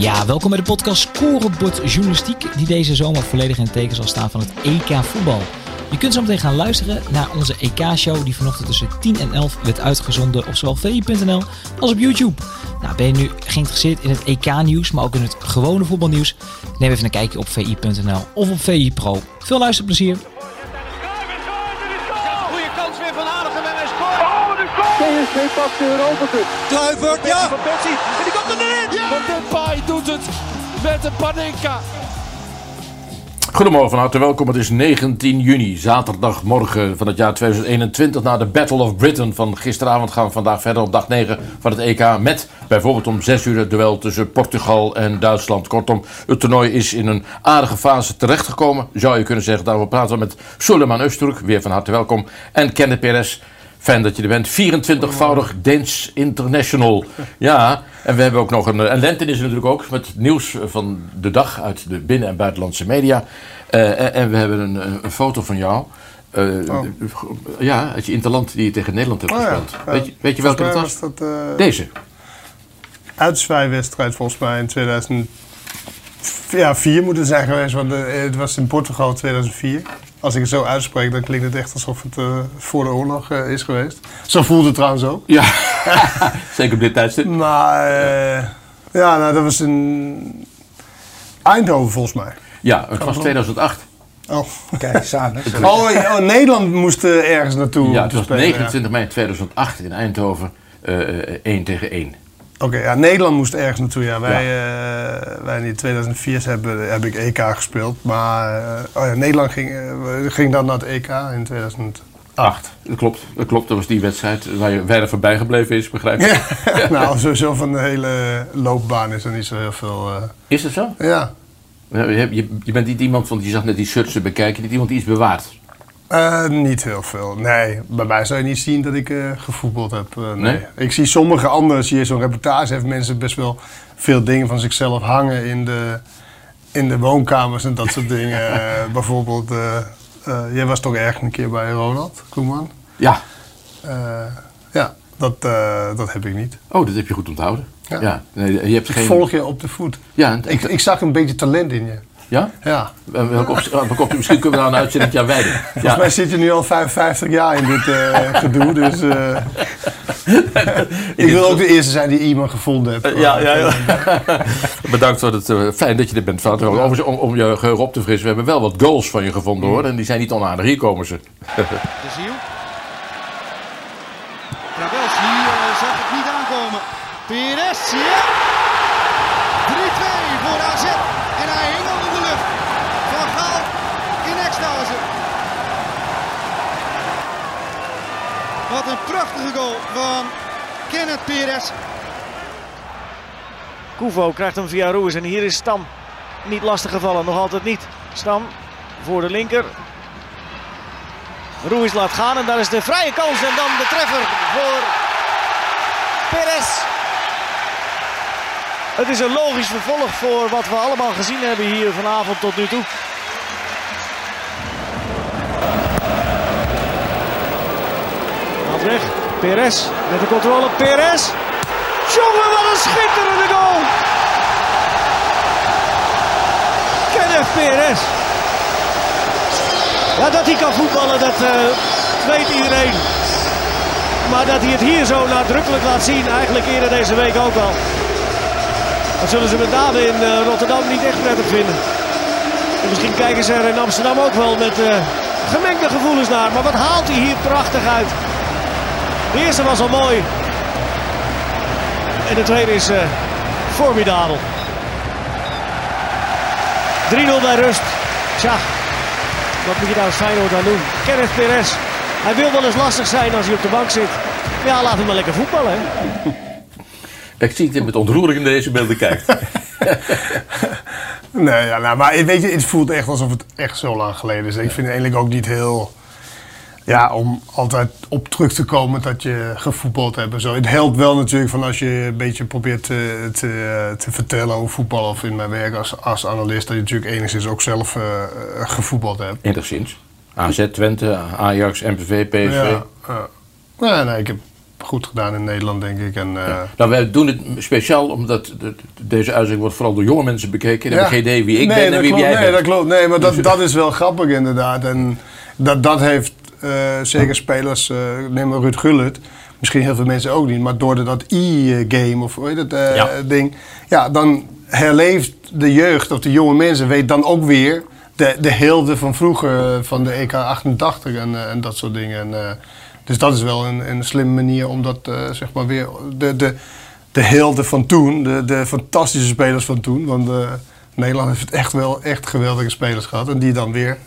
Ja, welkom bij de podcast Scorebord Journalistiek, die deze zomer volledig in het teken zal staan van het EK voetbal. Je kunt zo meteen gaan luisteren naar onze EK-show die vanochtend tussen 10 en 11 werd uitgezonden op zowel vi.nl als op YouTube. Nou, ben je nu geïnteresseerd in het EK-nieuws, maar ook in het gewone voetbalnieuws? Neem even een kijkje op vi.nl of op VI Pro. Veel luisterplezier! PSV pakt de Europa Cup. Kluivert, ja. Van Persie. En die komt erin. Van Depay doet het met de Panenka. Goedemorgen, van harte welkom. Het is 19 juni, zaterdagmorgen van het jaar 2021. Na de Battle of Britain van gisteravond gaan we vandaag verder op dag 9 van het EK. Met bijvoorbeeld om 6 uur het duel tussen Portugal en Duitsland. Kortom, het toernooi is in een aardige fase terechtgekomen, zou je kunnen zeggen. Daarover praten we met Suleiman Öztürk, weer van harte welkom. En Kenneth Perez. Fijn dat je er bent. 24-voudig Deens International. Ja, en we hebben ook nog een. En Lenten is er natuurlijk ook met nieuws van de dag uit de binnen- en buitenlandse media. Eh, en, we hebben een, een foto van jou. Eh, Ja, uit je interland die je tegen Nederland hebt Oh ja, gespeeld. ja. Weet, je, weet je welke dat was? dat, eh, Deze. uitzwaaiwedstrijd volgens mij in 2004 ja, vier moet het zijn geweest, want eh, het was in Portugal 2004. Als ik het zo uitspreek, dan klinkt het echt alsof het eh, voor de oorlog eh, is geweest. Zo voelde het trouwens ook. Ja, zeker op dit tijdstip. Maar eh, ja, nou, dat was in Eindhoven volgens mij. Ja, het was 2008. Oh, Kijk, samen. oh, oh, Nederland moest ergens naartoe. Ja, het was spelen, ja. 29 mei 2008 in Eindhoven. eh, eh, 1 tegen 1. Oké, ja, Nederland moest ergens naartoe. Ja. Wij, eh, wij in 2004 hebben, heb ik EK gespeeld. Maar eh, oh ja, Nederland ging, eh, ging dan naar het EK in 2008. Acht. Dat klopt, dat klopt. Dat was die wedstrijd waar je verder voorbij gebleven is, begrijp je? nou, sowieso van de hele loopbaan is er niet zo heel veel. Is dat zo? ja. Je, je, je bent niet iemand van, je zag net die shirts te bekijken, niet iemand die iets bewaart. Eh, niet heel veel. Nee, bij mij zou je niet zien dat ik eh, gevoetbald heb. eh, nee. Nee? Ik zie sommige anderen, zie je zo'n reportage, heeft mensen best wel veel dingen van zichzelf hangen in de, in de woonkamers en dat soort dingen. Bijvoorbeeld, jij was toch erg een keer bij Ronald Koeman? Ja. Ja, dat, dat heb ik niet. Oh, dat heb je goed onthouden. Ja. Ja. Nee, je hebt Ik geen... volg je op de voet. Ja, en- Ik, ik zag een beetje talent in je. Ja? Ja. En welke op- welke op- misschien kunnen we daar een uitzending aan wijden. Volgens mij zit je nu al 55 jaar in dit eh, gedoe, dus... eh, ik wil ook de eerste zijn die iemand gevonden heeft. Ja, ja, ja. Bedankt voor het eh, fijn dat je er bent. Vader. Overigens, om, om je geheugen op te frissen, we hebben wel wat goals van je gevonden hoor. En die zijn niet onaardig. Hier komen ze. De Ziel. Travels, die eh, zag het niet aankomen. Pires, ja! 3-2 voor AZ. En hij hing al in de lucht. Van Gaal in extase. Wat een prachtige goal van Kenneth Pires. Koevo krijgt hem via Ruiz en hier is Stam niet lastig gevallen, nog altijd niet. Stam voor de linker. Ruiz laat gaan en daar is de vrije kans en dan de treffer voor Perez. Het is een logisch vervolg voor wat we allemaal gezien hebben hier vanavond tot nu toe. Gaat weg. Perez met de controle. Perez. Jongen, wat een schitterende goal! Kenneth Perez. Ja, dat hij kan voetballen, dat eh, weet iedereen. Maar dat hij het hier zo nadrukkelijk laat zien, eigenlijk eerder deze week ook al. Dat zullen ze met name in eh, Rotterdam niet echt prettig vinden. En misschien kijken ze er in Amsterdam ook wel met eh, gemengde gevoelens naar. Maar wat haalt hij hier prachtig uit. De eerste was al mooi. En de tweede is eh, formidabel. 3-0 bij rust. Tja, wat moet je daar als Feyenoord aan doen? Kenneth Perez. Hij wil wel eens lastig zijn als hij op de bank zit. Ja, laat hem maar lekker voetballen. Hè? Ik zie het met ontroering in deze beelden kijkt. Nee, ja, nou, maar weet je, het voelt echt alsof het echt zo lang geleden is. Ik vind het eigenlijk ook niet heel... Ja, om altijd op terug te komen dat je gevoetbald hebt en zo. Het helpt wel natuurlijk van als je een beetje probeert te, te, te vertellen over voetbal of in mijn werk als, als analist, dat je natuurlijk enigszins ook zelf eh, eh, gevoetbald hebt. Enigszins. AZ, Twente, Ajax, MPV, PSV. Ja, ja. Nee, nee, ik heb goed gedaan in Nederland, denk ik. En, eh, Nou, wij doen het speciaal omdat de- de- deze uitzending wordt vooral door jonge mensen bekeken. Die hebben geen idee wie ik nee, ben en wie klopt, jij nee, bent. dat klopt. Nee, maar dat, dat is wel grappig inderdaad. En dat, dat heeft zeker spelers, eh neem maar Ruud Gullit, misschien heel veel mensen ook niet, maar door dat e-game of het eh, Ja. ding, ja, dan herleeft de jeugd of de jonge mensen, weet dan ook weer de, de heelde van vroeger, eh, van de EK 88 en, eh, en dat soort dingen. En, eh, dus dat is wel een, een slimme manier om dat, eh, zeg maar, weer, de, de, de helden van toen, de, de fantastische spelers van toen, want eh, Nederland heeft echt wel echt geweldige spelers gehad en die dan weer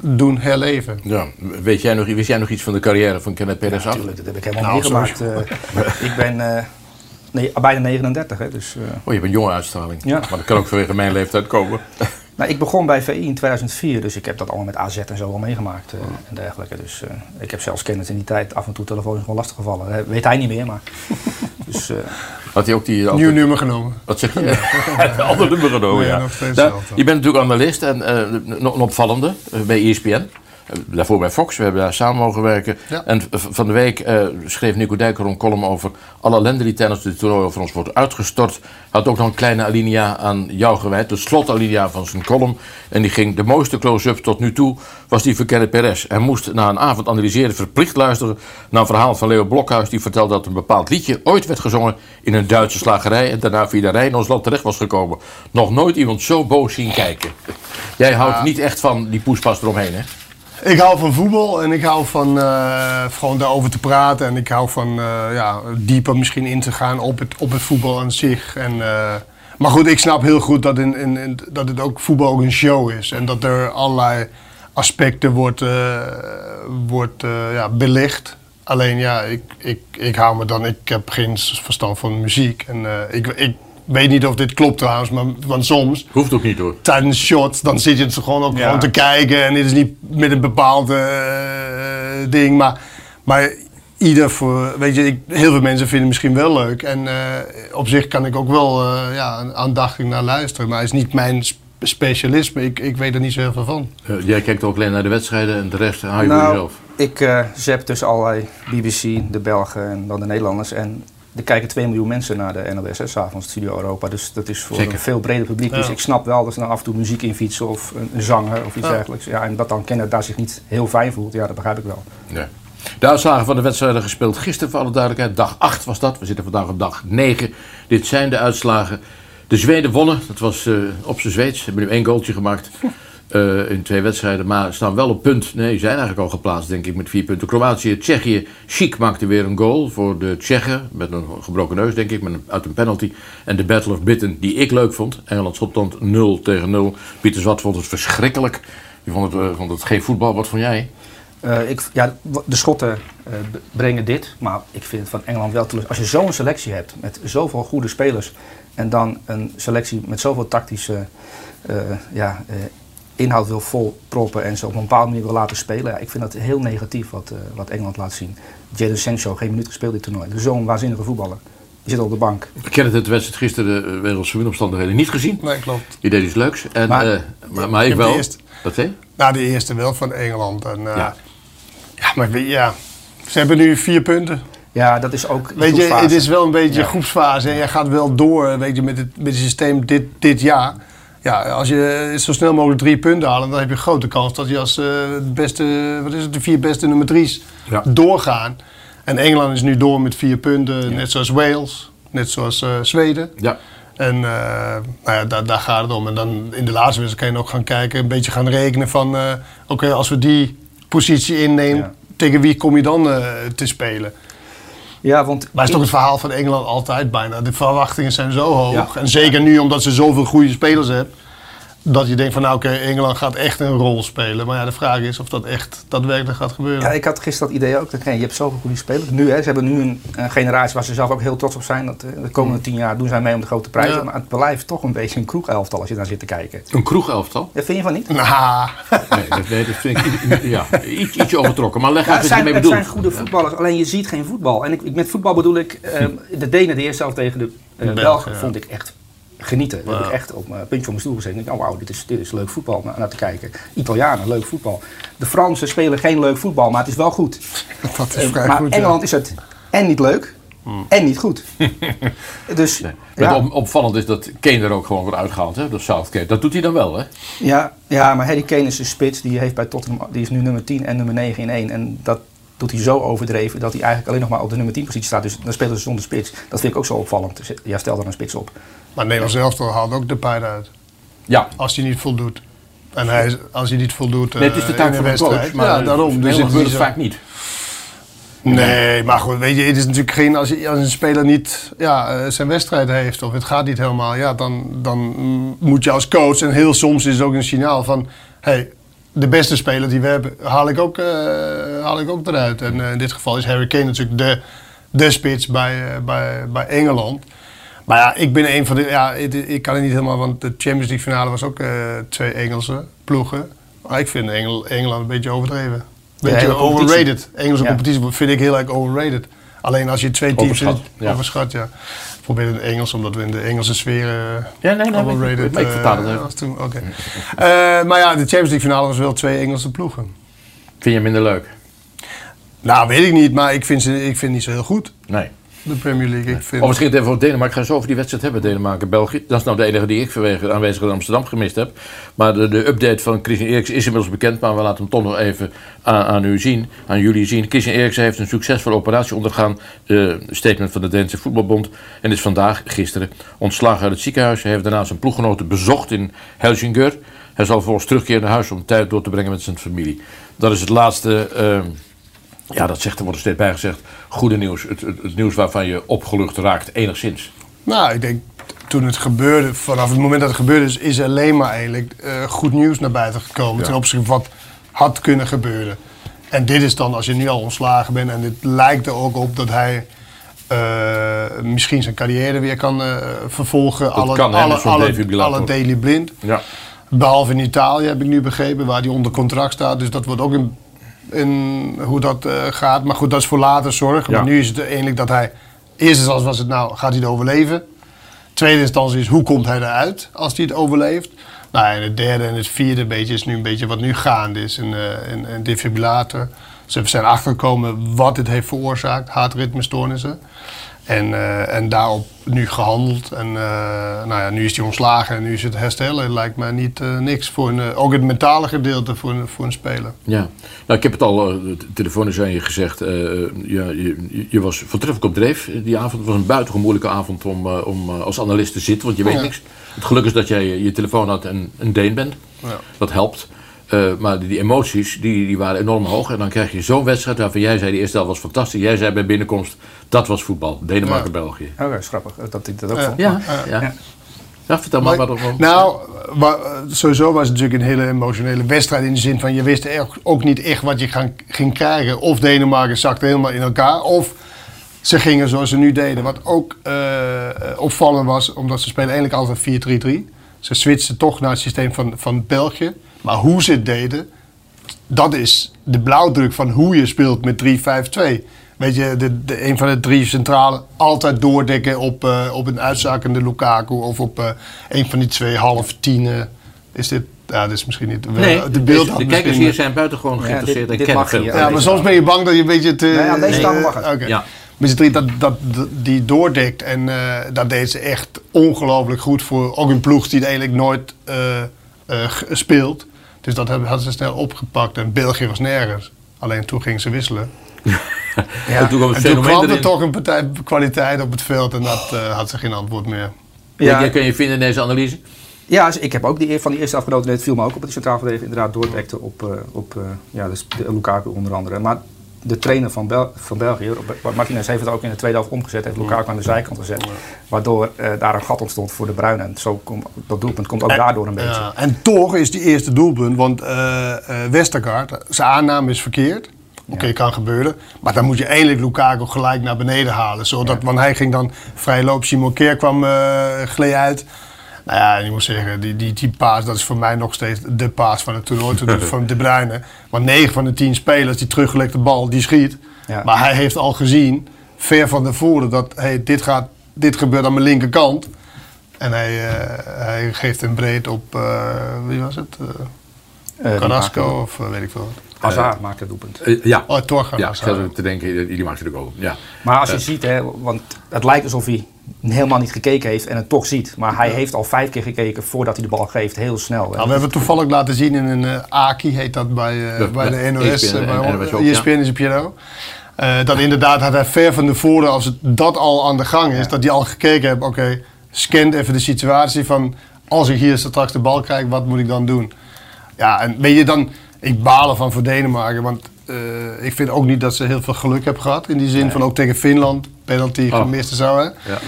doen herleven. Ja, weet jij nog, wist jij nog iets van de carrière van Kenneth Perez af? Natuurlijk, dat heb ik helemaal Nou, meegemaakt. Eh, ik ben eh, nee, bijna 39, hè, dus... eh, Oh, je hebt een jonge uitstraling. Ja. Maar dat kan ook vanwege mijn leeftijd komen. Nou, ik begon bij VI in 2004, dus ik heb dat allemaal met AZ en zo al meegemaakt eh, en dergelijke. Dus eh, ik heb zelfs kennis in die tijd af en toe telefoons gewoon lastig gevallen. Eh, weet hij niet meer, maar. dus, eh, Had hij ook die... Nieuw altijd- nummer genomen. Wat zeg je? Een ander nummer genomen, Nee, ja. Nou, je bent natuurlijk analist en eh, nog een opvallende bij ESPN. Daarvoor bij Fox, we hebben daar samen mogen werken. Ja. En van de week eh, schreef Nico Dijker een column over alle ellende die tijdens dit toernooi over ons wordt uitgestort. Hij had ook nog een kleine alinea aan jou gewijd, de slotalinea van zijn column. En die ging, de mooiste close-up tot nu toe was die van Kenneth Perez. Hij moest na een avond analyseren verplicht luisteren naar een verhaal van Leo Blokhuis. Die vertelde dat een bepaald liedje ooit werd gezongen in een Duitse slagerij. En daarna via de Rijn in ons land terecht was gekomen. Nog nooit iemand zo boos zien kijken. Jij houdt niet echt van die poespas eromheen, hè? Ik hou van voetbal en ik hou van eh, gewoon daarover te praten. En ik hou van eh, ja, dieper misschien in te gaan op het, op het voetbal aan zich. En, eh, maar goed, ik snap heel goed dat, in, in, dat het ook voetbal ook een show is. En dat er allerlei aspecten wordt, wordt ja, belicht. Alleen ja, ik, ik, ik hou me dan, ik heb geen verstand van muziek. En ik, ik weet niet of dit klopt trouwens, maar want soms Hoeft ook niet hoor. tijdens shots, dan zit je het gewoon ook Ja. gewoon te kijken. En dit is niet met een bepaald eh, ding. Maar, maar ieder voor, weet je, ik, heel veel mensen vinden het misschien wel leuk. En eh, op zich kan ik ook wel eh, ja, aandachtig naar luisteren. Maar het is niet mijn sp- specialisme. Ik, ik weet er niet zo heel veel van. Jij kijkt ook alleen naar de wedstrijden en de rest hou je voor nou, jezelf. ik eh zap tussen allerlei BBC, de Belgen en dan de Nederlanders. En er kijken 2 miljoen mensen naar de NOS, hè, 's avonds Studio Europa. Dus dat is voor Zeker. een veel breder publiek. Dus ik snap wel dat ze dan af en toe muziek in fietsen of een, een zanger of iets Ja. dergelijks. Ja, en dat dan kennen daar zich niet heel fijn voelt, ja, dat begrijp ik wel. Nee. De uitslagen van de wedstrijden gespeeld gisteren, voor alle duidelijkheid. Dag 8 was dat. We zitten vandaag op dag 9. Dit zijn de uitslagen. De Zweden wonnen. Dat was eh, op zijn Zweeds. Ze hebben nu één goaltje gemaakt eh, in twee wedstrijden. Maar staan wel op punt. Nee, zijn eigenlijk al geplaatst, denk ik, met vier punten. Kroatië, Tsjechië. Chic maakte weer een goal voor de Tsjechen. Met een gebroken neus, denk ik, met uit een penalty. En de Battle of Britain, die ik leuk vond. Engeland-Schotland 0 tegen 0. Pieter Zwart vond het verschrikkelijk. Die vond het, eh, vond het geen voetbal. Wat vond jij? Eh, ik, ja, de Schotten brengen dit, maar ik vind het van Engeland wel teleurstellend. Als je zo'n selectie hebt met zoveel goede spelers en dan een selectie met zoveel tactische eh, ja, inhoud wil volproppen en ze op een bepaalde manier wil laten spelen, ja, ik vind dat heel negatief wat, eh, wat Engeland laat zien. Jadon Sancho, geen minuut gespeeld dit toernooi. Zo'n waanzinnige voetballer. Die zit op de bank. Ik heb het wedstrijd gisteren uh, wegens omstandigheden niet gezien. Nee, klopt. Je deed iets leuks. En, Maar- maar, maar, maar ik de wel. eerste. Wat zei je? Nou, de eerste wel van Engeland. En, eh, Ja. ja. maar weet je, ja. Ze hebben nu vier punten. Ja, dat is ook. Weet je, het is wel een beetje Ja. groepsfase. En jij gaat wel door weet je, met, het, met het systeem dit, dit jaar. Ja, als je zo snel mogelijk drie punten haalt, dan heb je een grote kans dat je als eh, beste, wat is het, de vier beste nummer drie's Ja. doorgaan. En Engeland is nu door met vier punten, net zoals Wales, net zoals eh, Zweden. Ja. En eh, nou ja, daar, daar gaat het om. En dan in de laatste wedstrijd kan je ook gaan kijken, een beetje gaan rekenen van... oké, als we die positie innemen, tegen wie kom je dan te spelen? Ja, want. Maar het is toch het verhaal van Engeland altijd bijna. De verwachtingen zijn zo hoog. Ja. En zeker nu omdat ze zoveel goede spelers hebben. Dat je denkt van nou oké, Engeland gaat echt een rol spelen. Maar ja, de vraag is of dat echt daadwerkelijk gaat gebeuren. Ja, ik had gisteren dat idee ook. Dat, je hebt zoveel goede spelers. Nu, hè, ze hebben nu een, een generatie waar ze zelf ook heel trots op zijn. Dat, eh, de komende tien jaar doen zij mee om de grote prijzen. Ja. Maar het blijft toch een beetje een kroegelftal als je daar zit te kijken. Een kroegelftal? Dat vind je van niet? Nou, Nee, dat, nee, dat vind ik iets- ja, iets, ietsje overtrokken. Maar leg Ja, uit je mee het zijn goede voetballers, alleen je ziet geen voetbal. En ik, ik- met voetbal bedoel ik, ehm, de Denen de eerste helft tegen de eh, Belgen, Belgen ja. vond ik echt genieten. Daar heb ik echt op mijn puntje van mijn stoel gezeten. Ik dacht, oh, wauw, dit is, dit is leuk voetbal naar, naar te kijken. Italianen, leuk voetbal. De Fransen spelen geen leuk voetbal, maar het is wel goed. dat is vrij maar goed. ja. Engeland is het en niet leuk en niet goed. dus Nee. ja, Wat op- opvallend is dat Kane er ook gewoon wordt uitgehaald, hè, door Southgate. Dat doet hij dan wel, hè? ja, ja, maar Harry Kane is een spits. Die, heeft bij Tottenham, die is nu nummer 10 en nummer 9 in één. En dat doet hij zo overdreven dat hij eigenlijk alleen nog maar op de nummer 10 positie staat. Dus dan spelen ze zonder spits. Dat vind ik ook zo opvallend. Dus ja, stel dan een spits op. Maar Nederlands elftal haalt ook de pijn uit. Ja. Als hij niet voldoet. En hij, als hij niet voldoet Nee, het is de eh, taak van coach, wedstrijd. maar ja, daarom. Dus dus het gebeurt vaak niet. Nee, maar goed, weet je, het is natuurlijk geen... Als, je, als een speler niet ja, eh, zijn wedstrijd heeft of het gaat niet helemaal... Ja, dan, dan moet je als coach... En heel soms is het ook een signaal van... Hey, de beste speler die we hebben, haal ik ook, eh, haal ik ook eruit. En in dit geval is Harry Kane natuurlijk de, de spits bij, bij, bij Engeland. Maar ja, ik ben een van de... Ja, ik, ik kan het niet helemaal... Want de Champions League finale was ook eh, twee Engelse ploegen. Maar ik vind Engel, Engeland een beetje overdreven. Beetje overrated. Engelse Ja. competitie vind ik heel erg overrated. Alleen als je twee teams Overschat, ja. overschat, ja. Ik probeer het Engels, omdat we in de Engelse sfeer... eh, Ja, nee, nee, ik- overrated, maar ik vertaal het eh, even. was toen, maar ja, de Champions League finale was wel twee Engelse ploegen. Vind je minder leuk? Nou, weet ik niet, maar ik vind ze ik vind het niet zo heel goed, Nee. De Premier League. Ik vind, Of misschien even over Denemarken. Ik ga zo over die wedstrijd hebben, Denemarken-België. Dat is nou de enige die ik vanwege de aanwezigheid in Amsterdam gemist heb. Maar de, de update van Christian Eriksen is inmiddels bekend. Maar we laten hem toch nog even aan, aan u zien, aan jullie zien. Christian Eriksen heeft een succesvolle operatie ondergaan. statement van de Deense Voetbalbond. En is vandaag, gisteren, ontslagen uit het ziekenhuis. Hij heeft daarna zijn ploeggenoten bezocht in Helsingør. Hij zal volgens terugkeren naar huis om tijd door te brengen met zijn familie. Dat is het laatste... eh, ja, dat zegt, er wordt er steeds bij gezegd. Goede nieuws. Het, het, het nieuws waarvan je opgelucht raakt, enigszins. Nou, ik denk toen het gebeurde, vanaf het moment dat het gebeurde is, is alleen maar eigenlijk eh, goed nieuws naar buiten gekomen. Ja. Ten opzichte van wat had kunnen gebeuren. En dit is dan als je nu al ontslagen bent en het lijkt er ook op dat hij eh, misschien zijn carrière weer kan eh, vervolgen. alle, kan, alle, alle, defibrillator. alle daily blind. Ja. Behalve in Italië heb ik nu begrepen, waar hij onder contract staat. Dus dat wordt ook in, in hoe dat eh, gaat. Maar goed, dat is voor later zorg. Ja. Maar nu is het eigenlijk dat hij... Eerste instantie was het nou, gaat hij het overleven? Tweede instantie is, hoe komt hij eruit als hij het overleeft? Nou, en het derde en het vierde beetje is nu een beetje wat nu gaande is. Een, eh, een, een defibrillator. Ze zijn achtergekomen wat het heeft veroorzaakt, hartritmestoornissen. En, eh, en daarop nu gehandeld. En eh, nou ja, nu is hij ontslagen en nu is het herstellen. lijkt mij niet eh, niks. Voor een, ook het mentale gedeelte voor een, voor een speler. Ja, nou, ik heb het al telefonisch aan je gezegd. ja, je, je was voortreffelijk op dreef die avond. Het was een buitengewoon moeilijke avond om, om als analist te zitten, want je weet Ja. niks. Het geluk is dat jij je, je telefoon had en een Deen bent. Ja. Dat helpt. Eh, maar die, die emoties die, die waren enorm hoog. En dan krijg je zo'n wedstrijd waarvan jij zei: de eerste helft was fantastisch. Jij zei bij binnenkomst: dat was voetbal. Denemarken-België. Oh, dat is grappig eh, dat ik dat ook Ja. vond. Ja, ja. Ja. ja. vertel maar, Maar- wat er Nou, wa- sowieso was het natuurlijk een hele emotionele wedstrijd. In de zin van je wist ook niet echt wat je gaan, ging krijgen. Of Denemarken zakte helemaal in elkaar. Of ze gingen zoals ze nu deden. Wat ook eh, opvallend was, omdat ze spelen eigenlijk altijd 4-3-3. Ze switchten toch naar het systeem van, van België. Maar hoe ze het deden, dat is de blauwdruk van hoe je speelt met 3-5-2. Weet je, de, de, een van de drie centrale altijd doordekken op, eh, op een uitzakende Lukaku of op eh, een van die twee half tienen. Is dit, ja, dit is misschien niet Nee, de beeld. de, kijkers hier zijn buitengewoon Ja, geïnteresseerd dit- en dit kennen mag. Ja, maar soms ben je bang dat je een beetje te... Nee, aan deze tafel mag het. Oké. Ja. Met z'n drie, dat, dat, dat- die doordekt. En eh, dat deed ze echt ongelooflijk goed voor. Ook een ploeg die het eigenlijk nooit eh, eh, speelt. Dus dat hebben- hadden ze snel opgepakt. En België was nergens. Alleen toen gingen ze wisselen. En toen kwam het En toen fenomeen kwam er toch een partij kwaliteit op het veld. En dat eh, had ze geen antwoord meer. Ja. Ja, kun je vinden in deze analyse? Ja, dus ik heb ook die, van die eerste afgenoten. Het viel me ook op dat die centraal verdediger inderdaad doordekte op, eh, op eh, ja, dus de Lukaku onder andere. Maar de trainer van, Bel van België, Martinez, heeft het ook in de tweede helft omgezet. Heeft Lukaku aan de zijkant gezet. Waardoor eh, daar een gat ontstond voor de Bruin. En zo komt dat doelpunt komt ook daardoor een beetje. Ja, en toch is die eerste doelpunt, want eh, Westergaard, zijn aanname is verkeerd. Oké, kan gebeuren. Maar dan moet je eindelijk Lukaku gelijk naar beneden halen. Zodat, Want hij ging dan vrij loop. Simon Keer kwam gleed uit. Nou ja, ik moet zeggen, die, die, die paas, dat is voor mij nog steeds de paas van het toernooi. van De Bruyne. Want 9 van de 10 spelers, die teruggelegde bal, die schiet. Ja. Maar hij heeft al gezien, ver van tevoren, dat hey, dit, gaat, dit gebeurt aan mijn linkerkant. En hij, eh, hij geeft een breed op, eh, wie was het? Die Carrasco of weet ik veel. Hazard maakte het doelpunt. Eh, ja. Oh, Torgan. Ja, ook te denken, die maakte de goal. Ja. Maar als je ziet, hè, want het lijkt alsof hij helemaal niet gekeken heeft en het toch ziet. Maar hij heeft al vijf keer gekeken voordat hij de bal geeft, heel snel. Nou, we hebben het toevallig laten zien in een eh, AKI, heet dat bij, eh, Ja, bij de NOS. ESPN, eh, bij NOS ook. ESPN is op Piano. Eh, dat inderdaad had hij ver van tevoren, als het, dat al aan de gang is, dat hij al gekeken heeft, oké, scant even de situatie van, als ik hier straks de bal krijg, wat moet ik dan doen? Ja, en weet je dan, ik balen van voor Denemarken, want eh, ik vind ook niet dat ze heel veel geluk hebben gehad. In die zin van ook tegen Finland, penalty Oh. gemist en zo. Hè. Ja.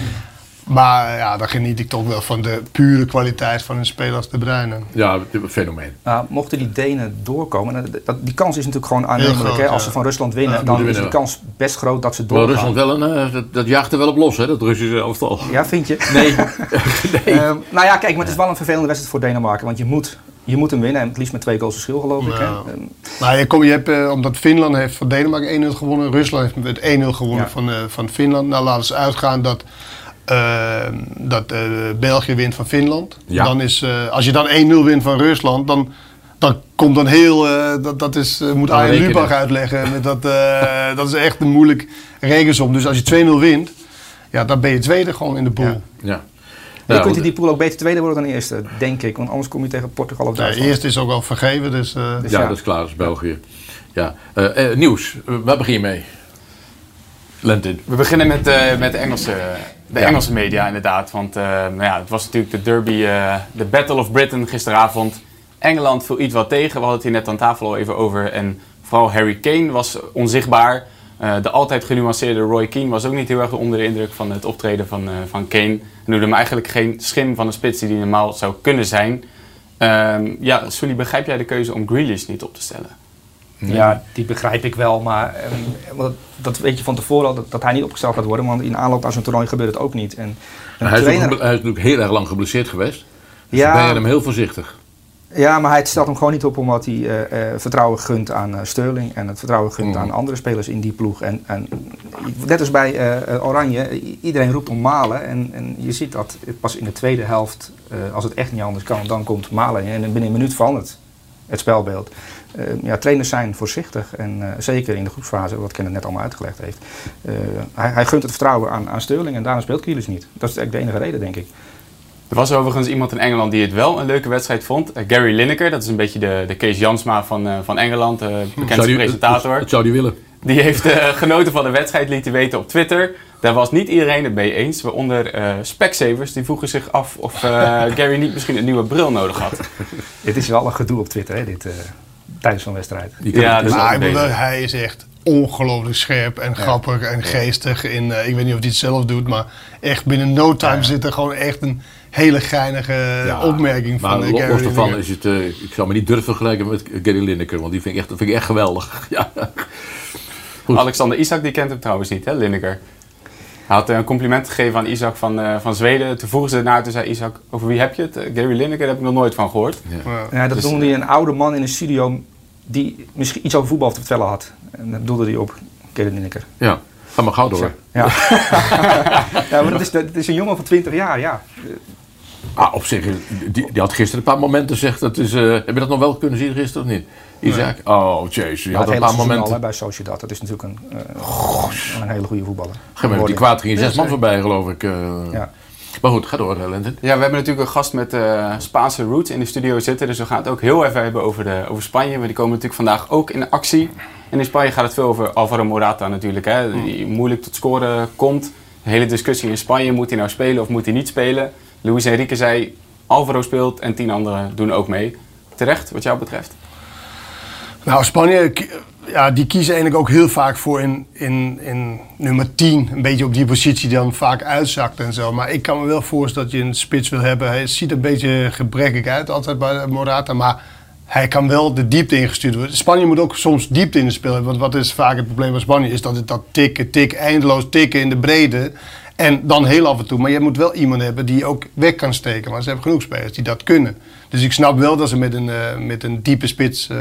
Maar ja, dan geniet ik toch wel van de pure kwaliteit van een speler als De Bruyne. ja, een fenomeen. Nou, mochten die Denen doorkomen, en dat, die kans is natuurlijk gewoon aannemelijk. groot, hè? Als ja. ze van Rusland winnen, Ja, dan is de kans best groot dat ze doorgaan. Rusland wel een, dat, dat jaagt er wel op los, hè, dat Russische elftal. Ja, vind je? Nee. Ehm, nou ja, kijk, maar het is wel een vervelende wedstrijd voor Denemarken. Want je moet, je moet hem winnen. En het liefst met twee goals verschil, geloof ik. Hè? Ja. Ehm, Maar je, kom, je hebt, eh, omdat Finland heeft van Denemarken 1-0 gewonnen, Rusland heeft met 1-0 gewonnen Ja. van, eh, van Finland. Nou laten ze uitgaan dat, eh, dat eh, België wint van Finland. Ja. Dan is, eh, als je dan 1-0 wint van Rusland, dan, dan komt dan heel, eh, dat, dat is, moet Arjen. Lubach uitleggen. Met dat, eh, dat is echt een moeilijk rekensom. Dus als je 2-0 wint, ja, dan ben je tweede gewoon in de pool. Ja. Ja. Je Ja, kunt in die pool ook beter tweede worden dan eerste, denk ik. Want anders kom je tegen Portugal of Ja, Duitsland. eerst is ook al vergeven, dus... eh, Dus ja, ja. dat is klaar, dat is België. Ja. Eh, eh, nieuws, waar begin je mee? Lentin. We beginnen met, eh, met de, Engelse, de Ja. Engelse media inderdaad. Want eh, nou ja, het was natuurlijk de derby, eh, de Battle of Britain gisteravond. Engeland viel iets wat tegen, we hadden het hier net aan tafel al even over. En vooral Harry Kane was onzichtbaar. Eh, de altijd genuanceerde Roy Keane was ook niet heel erg onder de indruk van het optreden van, eh, van Kane. En doelde hem eigenlijk geen schim van de spits die hij normaal zou kunnen zijn. Ehm, ja, Sully, begrijp jij de keuze om Grealish niet op te stellen? Ja, die begrijp ik wel. Maar ehm, dat weet je van tevoren al, dat, dat hij niet opgesteld gaat worden. Want in aanloop naar zo'n toernooi gebeurt het ook niet. En Hij is, trainer- ook, hij is natuurlijk heel erg lang geblesseerd geweest. Dus Ja. dan ben je hem heel voorzichtig. Ja, maar hij stelt hem gewoon niet op omdat hij eh, vertrouwen gunt aan eh, Sterling en het vertrouwen gunt Mhm. aan andere spelers in die ploeg. En, en net als bij Oranje, iedereen roept om Malen. En, en je ziet dat pas in de tweede helft, als het echt niet anders kan, dan komt Malen. En binnen een minuut verandert het spelbeeld. Ja, trainers zijn voorzichtig en zeker in de groepsfase, wat Kenneth net allemaal uitgelegd heeft. Hij, hij gunt het vertrouwen aan, aan Sterling en daarom speelt Kielers niet. Dat is eigenlijk de enige reden, denk ik. Er was overigens iemand in Engeland die het wel een leuke wedstrijd vond. Eh, Gary Lineker, dat is een beetje de, de Kees Jansma van, eh, van Engeland, eh bekendste Zou die- presentator. Dat zou die willen. Die heeft eh, genoten van de wedstrijd, liet hij weten op Twitter. Daar was niet iedereen het mee eens, waaronder eh Specsavers. Die vroegen zich af of eh, Gary niet misschien een nieuwe bril nodig had. Het is wel een gedoe op Twitter, hè, dit, eh, tijdens zo'n wedstrijd. Ja, dus dat- Maar hij is echt ongelooflijk scherp en grappig en geestig. In, eh, ik weet niet of hij het zelf doet, maar echt binnen no time zit er gewoon echt een hele geinige Ja, opmerking van maar eh, los daarvan is het, eh, ik zou me niet durven vergelijken met Gary Lineker, want die vind ik echt, vind ik echt geweldig. Ja. Goed. Alexander Isak, die kent hem trouwens niet, hè, Lineker. Hij had eh, een compliment gegeven aan Isaac van, eh, van Zweden. Toen vroegen ze ernaar, toen zei Isaac, over wie heb je het? Eh, Gary Lineker, daar heb ik nog nooit van gehoord. Ja. Ja, dat Dus, noemde hij een oude man in een studio die misschien iets over voetbal te vertellen had. En dat doelde hij op Kevin Lineker. ja, ga maar gauw door. Ja. ja, maar dat is, dat is een jongen van 20 jaar, ja. Ah, op zich, die, die had gisteren een paar momenten gezegd. Dat is, eh, heb je dat nog wel kunnen zien gisteren of niet? Isaac? Oh, jezus. Die Ja, had een paar seizoen al momenten. hè, bij Sociedad. Dat is natuurlijk een, eh, een hele goede voetballer. Geen moment, die kwaad ging zes man voorbij, geloof ik. eh. Ja. Maar goed, ga door, Lentin. Ja, we hebben natuurlijk een gast met eh, Spaanse roots in de studio zitten. Dus we gaan het ook heel even hebben over, de, over Spanje. Maar die komen natuurlijk vandaag ook in actie. En in Spanje gaat het veel over Alvaro Morata natuurlijk. Hè, die moeilijk tot scoren komt. De hele discussie in Spanje, moet hij nou spelen of moet hij niet spelen? Luis Enrique zei, Alvaro speelt en tien anderen doen ook mee. Terecht, wat jou betreft? Nou, Spanje, ja, die kiezen eigenlijk ook heel vaak voor in, in, in nummer 10. Een beetje op die positie die dan vaak uitzakt en zo. Maar ik kan me wel voorstellen dat je een spits wil hebben. Hij ziet er een beetje gebrekkig uit altijd bij Morata. Maar hij kan wel de diepte ingestuurd worden. Spanje moet ook soms diepte in het spel hebben. Want wat is vaak het probleem van Spanje? Is dat het dat tikken, tik, eindeloos tikken in de brede. En dan heel af en toe. Maar je moet wel iemand hebben die ook weg kan steken. Maar ze hebben genoeg spelers die dat kunnen. Dus ik snap wel dat ze met een, eh, met een diepe spits eh,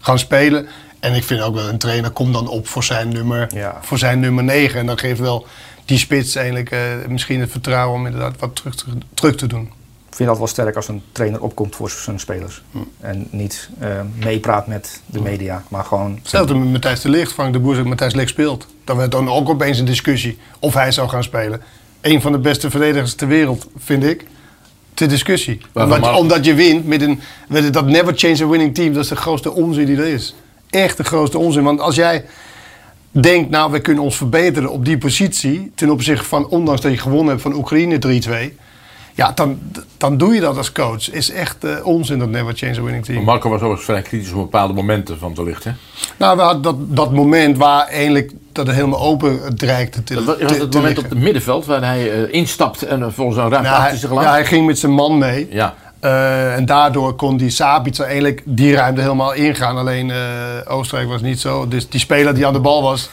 gaan spelen. En ik vind ook wel een trainer komt dan op voor zijn nummer, Ja. voor zijn nummer 9. En dan geeft wel die spits eigenlijk eh, misschien het vertrouwen om inderdaad wat terug te, terug te doen. Vind dat wel sterk als een trainer opkomt voor zijn spelers. En niet eh, meepraat met de media, maar gewoon... Hetzelfde met Matthijs de Ligt. Frank de Boer zegt Matthijs de Ligt speelt. Dan werd dan ook opeens een discussie of hij zou gaan spelen. Een van de beste verdedigers ter wereld, vind ik. Ter discussie. Omdat, omdat je wint met een... Met dat never change a winning team. Dat is de grootste onzin die er is. Echt de grootste onzin. Want als jij denkt, nou, we kunnen ons verbeteren op die positie... ten opzichte van, ondanks dat je gewonnen hebt van Oekraïne 3-2... Ja, dan, dan doe je dat als coach. Is echt eh, onzin, dat never change a winning team. Marco was overigens vrij kritisch op bepaalde momenten van te licht. Hè? Nou, we hadden dat, dat moment waar eigenlijk dat het helemaal open dreigde te Dat was, het te moment liggen. op het middenveld waar hij eh, instapt en uh, volgens een ruimte Nou, achter hij, zich ja, hij ging met zijn man mee. Ja. Eh, en daardoor kon die Sabitzer eigenlijk die ruimte helemaal ingaan. Alleen eh, Oostenrijk was niet zo. Dus die speler die aan de bal was,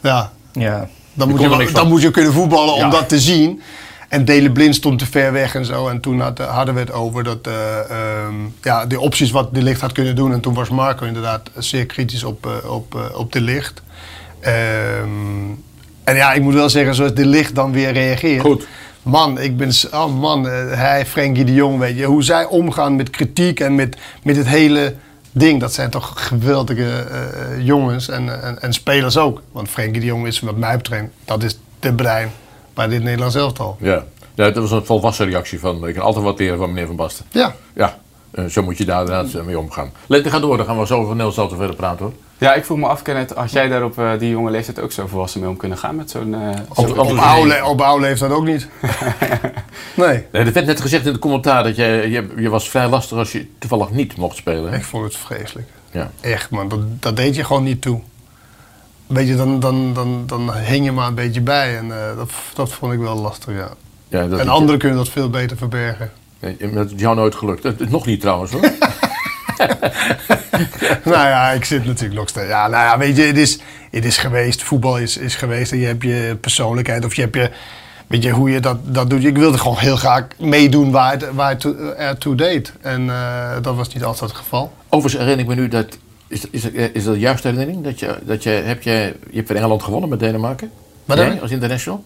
ja, Ja, dan, moet je, dan moet je kunnen voetballen om dat te zien. En Dele Blind stond te ver weg en zo. En toen had, hadden we het over dat, eh, ehm, ja, de opties wat de licht had kunnen doen. En toen was Marco inderdaad zeer kritisch op, eh, op, eh, op de licht. Ehm, en ja, ik moet wel zeggen, zoals de licht dan weer reageert. Goed. Man, ik ben, oh man, eh, hij, Frenkie de Jong, weet je, hoe zij omgaan met kritiek en met, met het hele ding. Dat zijn toch geweldige eh, eh, jongens en, en, en spelers ook. Want Frenkie de Jong is wat mij betreft, dat is de brein bij dit Nederlands elftal. Ja. ja, dat was een volwassen reactie van, ik kan altijd wat leren van meneer Van Basten. Ja, Ja, eh, zo moet je daar inderdaad eh, mee omgaan. Lente, ga door, dan gaan we zo over Nederlands elftal verder praten hoor. Ja, ik vroeg me af, Kenneth, als jij daar op eh, die jonge leeftijd ook zo volwassen mee om kunnen gaan met zo'n... eh, op, oude, le- op oude leeftijd ook niet. nee, Nee, er werd net gezegd in het commentaar dat je, je, je was vrij lastig als je toevallig niet mocht spelen. hè? ik vond het vreselijk. Ja. Echt man, dat, dat deed je gewoon niet toe. Weet je, dan, dan, dan, dan hing je maar een beetje bij en eh, dat, dat vond ik wel lastig, ja. Ja, dat En anderen kunnen dat veel beter verbergen. Ja, Dat is jou nooit gelukt. Nog niet trouwens hoor. nou ja, ik zit natuurlijk nog steeds. Ja, nou ja, weet je, het is, het is geweest. Voetbal is, is geweest. En je hebt je persoonlijkheid of je hebt je. Weet je hoe je dat, dat doet? Ik wilde gewoon heel graag meedoen waar het, waar het toe- ertoe deed. En eh, dat was niet altijd het geval. Overigens herinner ik me nu dat. Is, is, is dat de juiste herinnering? Dat je, dat je, heb je, je hebt van Engeland gewonnen met Denemarken? Wat Jij, als international?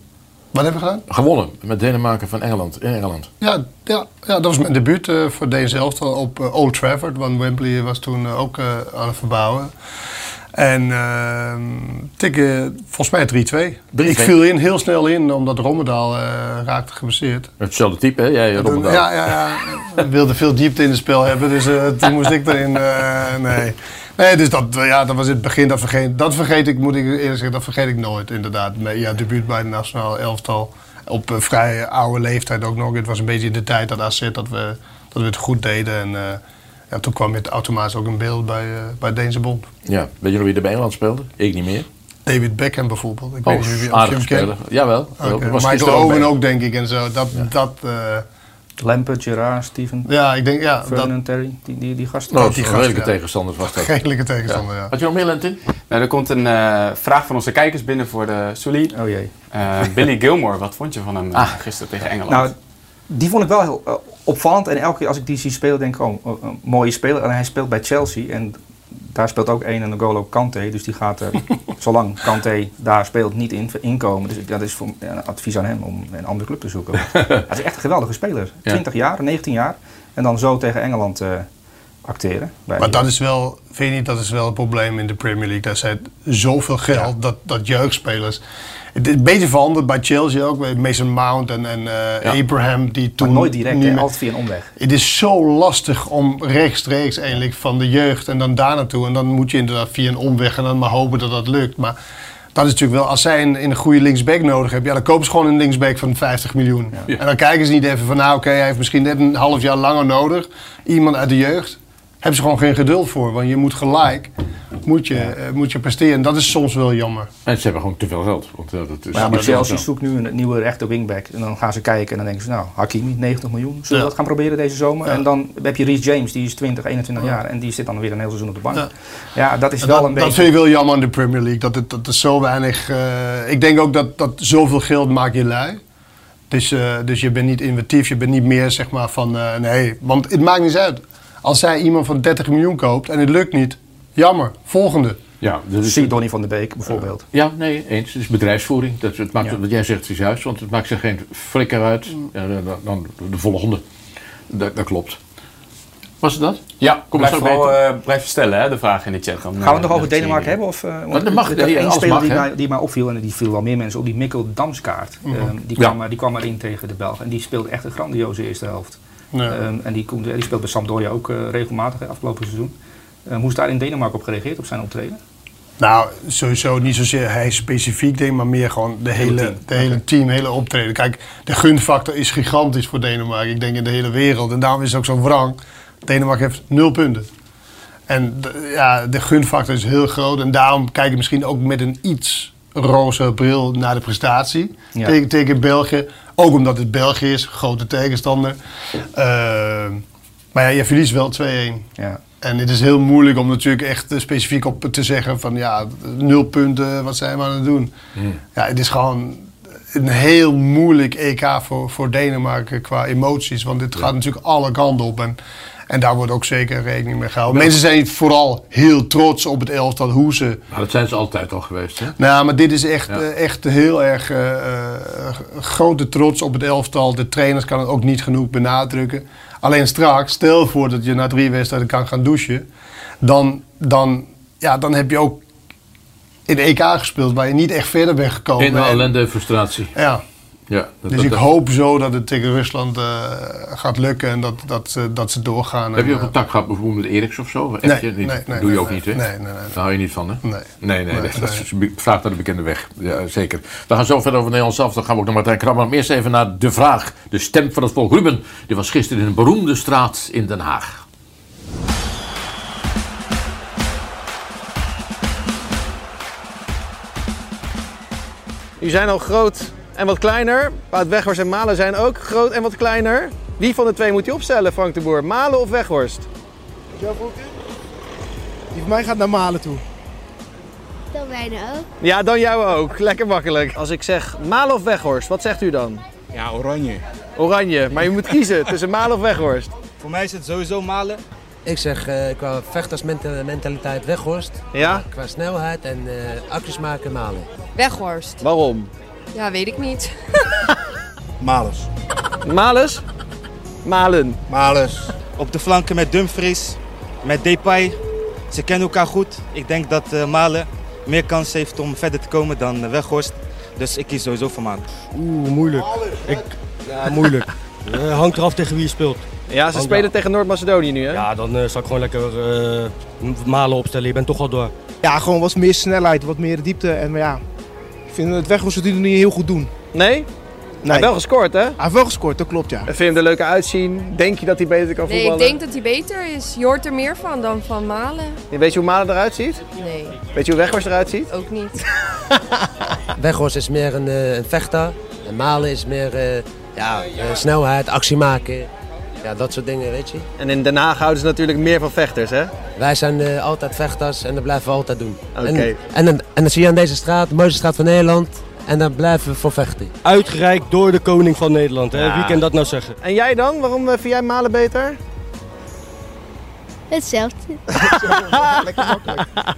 Wat hebben we gedaan? Gewonnen met Denemarken van Engeland, in Engeland. Ja, ja, ja dat was mijn debuut eh, voor deze elftal op eh, Old Trafford. Want Wembley was toen eh, ook aan het verbouwen. En ehm tikken volgens mij 3-2. 3-2. Ik viel in, heel snel in, omdat Rommedaal raakte geblesseerd. Hetzelfde type, hè? Jij, Rommeldaal. ja, ja, ja. We wilden veel diepte in het spel hebben, dus toen moest ik erin. nee. Nee, dus dat, ja, dat was het begin. Dat vergeet, dat vergeet ik, moet ik eerlijk zeggen, dat vergeet ik nooit inderdaad. Mijn ja, debuut bij de nationale elftal. Op een vrij oude leeftijd ook nog. Het was een beetje in de tijd dat AZ dat we, dat we het goed deden. En eh, ja, toen kwam het automatisch ook in beeld bij, eh bij Deense Bond. Ja. Weet je nog wie er bij Engeland speelde? Ik niet meer. David Beckham bijvoorbeeld. Ik Oh, weet niet of je, hem kent. Jawel. Was Michael ook Owen ook, denk ik, en zo. Dat, dat, eh, Lampert, Gerard, Steven, ja, ik denk, ja, dat Ferdinand, Terry, die, die, die gasten. Nou, dat die redelijke ja. tegenstander was dat. redelijke tegenstander, ja. Had je nog meer Lente? Nou, er komt een eh, vraag van onze kijkers binnen voor de Sully. Oh jee. Eh, Billy Gilmore, wat vond je van hem eh, Ah. gisteren tegen Engeland? Nou, die vond ik wel heel opvallend. En elke keer als ik die zie spelen, denk ik, oh, oh, een mooie speler. En hij speelt bij Chelsea. En daar speelt ook een en N'Golo Kante. Dus die gaat er, zolang Kante daar speelt, niet in, inkomen. Dus dat is voor, een advies aan hem om een andere club te zoeken. hij is echt een geweldige speler. 20 jaar, 19 jaar. En dan zo tegen Engeland eh, acteren. Maar dat is wel, vind je niet, dat is wel het probleem in de Premier League. Daar zijn zoveel geld dat, dat jeugdspelers. Het is een beetje veranderd bij Chelsea ook. Met Mason Mount en, en eh, Abraham die toen. maar nooit direct, niet meer- altijd via een omweg. Het is zo lastig om rechtstreeks eigenlijk van de jeugd en dan daar naartoe. En dan moet je inderdaad via een omweg en dan maar hopen dat dat lukt. Maar dat is natuurlijk wel, als zij een, een goede linksback nodig hebben, ja, dan kopen ze gewoon een linksback van 50 miljoen. En dan kijken ze niet even van, nou oké, hij heeft misschien net een half jaar langer nodig. Iemand uit de jeugd. Hebben ze gewoon geen geduld voor, want je moet gelijk moet je, eh, moet je presteren. En dat is soms wel jammer. En ze hebben gewoon te veel geld. Want, eh, dat is, Maar, ja, maar dat is Chelsea zo. zoekt nu een nieuwe rechter wingback. En dan gaan ze kijken en dan denken ze, nou, Hakimi, 90 miljoen. Zullen we Ja. dat gaan proberen deze zomer? Ja. En dan heb je Reece James, die is 20, 21 jaar. En die zit dan weer een heel seizoen op de bank. Ja. Ja, dat is En wel dat, een dat beetje... vind ik wel jammer aan de Premier League. Dat het, dat er zo weinig. eh, ik denk ook dat, dat zoveel geld maakt je lui. Dus, dus je bent niet innovatief, je bent niet meer zeg maar van eh, nee. Want het maakt niet uit. Als zij iemand van 30 miljoen koopt en het lukt niet, jammer. Volgende. Ja, dat is, Zie Donny van der Beek bijvoorbeeld. ja, nee, eens. Het is bedrijfsvoering. Dat, het maakt, Ja. Wat jij zegt is juist, want het maakt zich geen flikker uit. Ja, dan, dan de volgende. Dat, dat klopt. Was het dat? Ja, Kom blijf zo vooral eh, blijven stellen, hè, de vragen in de chat. Gaan we het nog over dat Denemarken hebben? Of, eh, want dat mag, er- nee, één speler mag, die, mij, die mij opviel, en die viel wel meer mensen op, die Mikkel Damskaart. Ehm, die, kwam, er- die kwam erin tegen de Belgen. En die speelde echt een grandioze eerste helft. Ja. Ehm, en die, komt- die speelt bij Sampdoria ook eh, regelmatig, hè, afgelopen seizoen. Ehm, hoe is daar in Denemarken op gereageerd, op zijn optreden? Nou, sowieso niet zozeer hij specifiek denk, maar meer gewoon de hele, team. de hele team, hele optreden. Kijk, de gunfactor is gigantisch voor Denemarken. Ik denk in de hele wereld. En daarom is het ook zo wrang. Denemarken heeft nul punten. En de, ja, de gunfactor is heel groot. En daarom kijk ik misschien ook met een iets roze bril naar de prestatie. Ja. Tegen, tegen België. Ook omdat het België is, grote tegenstander. Eh, maar ja, je verliest wel 2-1. Ja. En het is heel moeilijk om natuurlijk echt eh, specifiek op te zeggen van ja, nul punten, wat zijn we aan het doen? Ja, het is gewoon een heel moeilijk EK voor, voor Denemarken qua emoties. Want dit gaat natuurlijk alle kanten op. En, en daar wordt ook zeker rekening mee gehouden. Mensen zijn vooral heel trots op het elftal, hoe ze... Nou, dat zijn ze altijd al geweest. Hè? Nou, maar dit is echt, Ja. eh, echt heel erg eh, eh, grote trots op het elftal. De trainers kan het ook niet genoeg benadrukken. Alleen straks, stel voor dat je na drie wedstrijden kan gaan douchen. Dan, dan, ja, dan heb je ook in de EK gespeeld waar je niet echt verder bent gekomen. In ellende en frustratie. ja, Ja, dat, dus dat- ik dat- hoop zo dat het tegen Rusland eh, gaat lukken en dat, dat, ze- dat ze doorgaan. Heb je ook eh, contact gehad bijvoorbeeld met Eriks of zo? Echt Nee, nee, nee, Doe je ook nee, niet, hè? nee, nee, nee. Daar hou je niet van, hè? Nee. Nee, nee, Nee, nee, dat nee. is vraag naar de bekende weg. Ja, zeker. We gaan zo verder over Nederland zelf. Dan gaan we ook naar Martijn Krabbe. Maar eerst even naar de vraag. De stem van het volk. Ruben, die was gisteren in een beroemde straat in Den Haag. Die zijn al groot en wat kleiner. Wout Weghorst en Malen zijn ook groot en wat kleiner. Wie van de twee moet je opstellen, Frank de Boer? Malen of Weghorst? Die van mij gaat naar Malen toe. Dan bijna ook. Ja, dan jou ook. Lekker makkelijk. Als ik zeg Malen of Weghorst, wat zegt u dan? Ja, oranje. Oranje. Maar je moet kiezen tussen Malen of Weghorst. Voor mij is het sowieso Malen. Ik zeg eh, qua vechtersmentaliteit Weghorst. Ja? Qua snelheid en eh acties maken malen. Weghorst. Waarom? Ja, weet ik niet. Malus. Malus? Malen. Malus. Op de flanken met Dumfries, met Depay. Ze kennen elkaar goed. Ik denk dat eh, Malen meer kans heeft om verder te komen dan eh, Weghorst. Dus ik kies sowieso voor Malen. Oeh, moeilijk. Ik, ja, moeilijk. Eh, hangt eraf tegen wie je speelt. Ja, ze spelen tegen Noord-Macedonië nu, hè? Ja, dan eh, zal ik gewoon lekker eh, malen opstellen. Je bent toch al door. Ja, gewoon wat meer snelheid, wat meer diepte. En ja, ik vind het Weghorst het niet heel goed doen. Nee? Nee. Hij heeft wel gescoord, hè? Hij heeft wel gescoord, dat klopt ja. En vind je hem er leuker uitzien? Denk je dat hij beter kan Nee, voetballen? ik denk dat hij beter is. Je hoort er meer van dan van Malen. Weet je hoe Malen eruit ziet? Nee, Weet je hoe Weghorst eruit ziet? ook niet. Weghorst is meer een, eh, een vechter. En malen is meer eh, ja, eh, snelheid, actie maken. Ja, dat soort dingen, weet je. En in Den Haag houden ze natuurlijk meer van vechters, hè? Wij zijn eh, altijd vechters en dat blijven we altijd doen. Oké. En, en, dan- en dan zie je aan deze straat, de mooiste straat van Nederland. En dan blijven we voor vechten. Uitgereikt door de koning van Nederland. Hè? Ja. Wie kan dat nou zeggen? En jij dan? Waarom eh, vind jij Malen beter? Hetzelfde.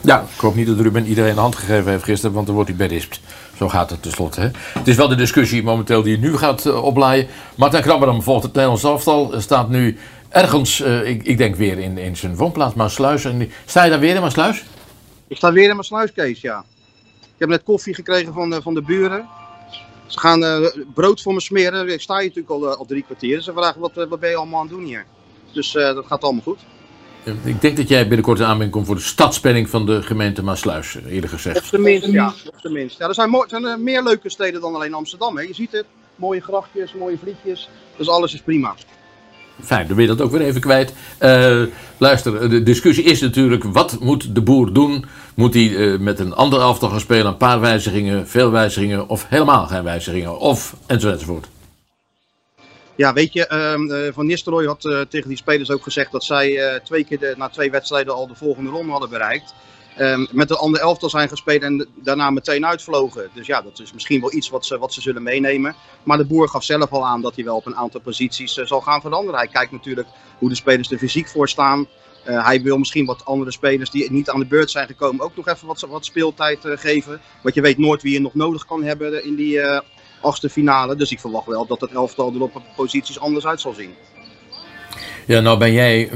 Ja, ik hoop niet dat Ruben iedereen een hand gegeven heeft gisteren, want dan wordt hij berispt. Zo gaat het tenslotte. Het is wel de discussie momenteel die nu gaat uh, oplaaien. Martijn Krabberam volgt het Nederlands elftal. Staat nu ergens, uh, ik, ik, denk weer in, in zijn woonplaats, Maasluis. En sta je daar weer in Maasluis? Ik sta weer in Maasluis, Kees, ja. Ik heb net koffie gekregen van de, van de buren. Ze gaan brood voor me smeren. Ik sta hier natuurlijk al, al drie kwartier. Ze vragen, wat, wat ben je allemaal aan het doen hier? Dus dat gaat allemaal goed. Ik denk dat jij binnenkort in aanmerking komt voor de stadspenning van de gemeente Maasluis, eerlijk gezegd. Op zijn minst, ja. Op zijn minst. Ja, er zijn, mooi, zijn er meer leuke steden dan alleen Amsterdam. Hè. Je ziet het, mooie grachtjes, mooie vlietjes. Dus alles is prima. Fijn, dan ben je dat ook weer even kwijt. Uh, luister, de discussie is natuurlijk, wat moet de boer doen? Moet hij uh, met een ander elftal gaan spelen, een paar wijzigingen, veel wijzigingen of helemaal geen wijzigingen? Of enzovoort. Ja, weet je, uh, Van Nistelrooy had uh, tegen die spelers ook gezegd dat zij uh, twee keer na twee wedstrijden al de volgende ronde hadden bereikt. Um, met een ander elftal zijn gespeeld en daarna meteen uitvlogen. Dus ja, dat is misschien wel iets wat ze, wat ze zullen meenemen. Maar de boer gaf zelf al aan dat hij wel op een aantal posities zal gaan veranderen. Hij kijkt natuurlijk hoe de spelers er fysiek voor staan. Hij wil misschien wat andere spelers die niet aan de beurt zijn gekomen ook nog even wat, wat speeltijd geven. Want je weet nooit wie je nog nodig kan hebben in die, achtste finale. Dus ik verwacht wel dat het elftal er op posities anders uit zal zien. Ja, nou ben jij,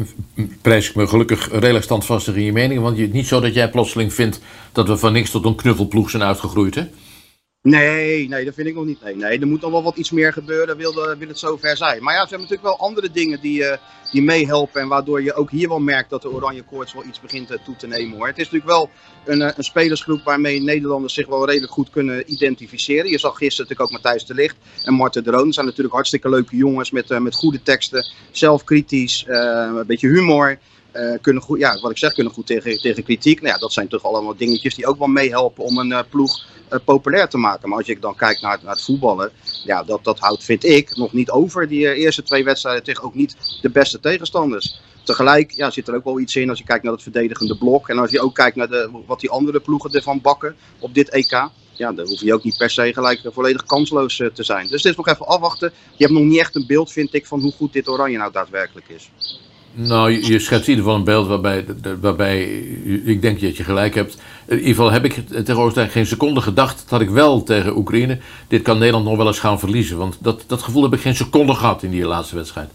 prijs ik me gelukkig, redelijk standvastig in je mening. Want het is niet zo dat jij plotseling vindt dat we van niks tot een knuffelploeg zijn uitgegroeid, hè? Nee, nee, dat vind ik nog niet. Nee, nee er moet nog wel wat iets meer gebeuren, wil, de, wil het zover zijn. Maar ja, er zijn natuurlijk wel andere dingen die, uh, die meehelpen. En waardoor je ook hier wel merkt dat de oranje koorts wel iets begint uh, toe te nemen. Hoor. Het is natuurlijk wel een, uh, een spelersgroep waarmee Nederlanders zich wel redelijk goed kunnen identificeren. Je zag gisteren natuurlijk ook Matthijs de Ligt en Marten de Roon. Dat zijn natuurlijk hartstikke leuke jongens met, met goede teksten. Zelfkritisch, een beetje humor. Uh, kunnen goed, ja, wat ik zeg, kunnen goed tegen, tegen kritiek. Nou ja, dat zijn toch allemaal dingetjes die ook wel meehelpen om een uh, ploeg uh, populair te maken. Maar als je dan kijkt naar, naar het voetballen, ja, dat, dat houdt, vind ik, nog niet over. Die eerste twee wedstrijden tegen ook niet de beste tegenstanders. Tegelijk ja, zit er ook wel iets in als je kijkt naar het verdedigende blok. En als je ook kijkt naar de, wat die andere ploegen ervan bakken op dit EK. Ja, dan hoef je ook niet per se gelijk volledig kansloos te zijn. Dus het is nog even afwachten. Je hebt nog niet echt een beeld, vind ik, van hoe goed dit Oranje nou daadwerkelijk is. Nou, je, schetst in ieder geval een beeld waarbij, waarbij ik denk dat je gelijk hebt. In ieder geval heb ik tegen Oostenrijk geen seconde gedacht dat ik wel tegen Oekraïne. Dit kan Nederland nog wel eens gaan verliezen. Want dat, dat gevoel heb ik geen seconde gehad in die laatste wedstrijd.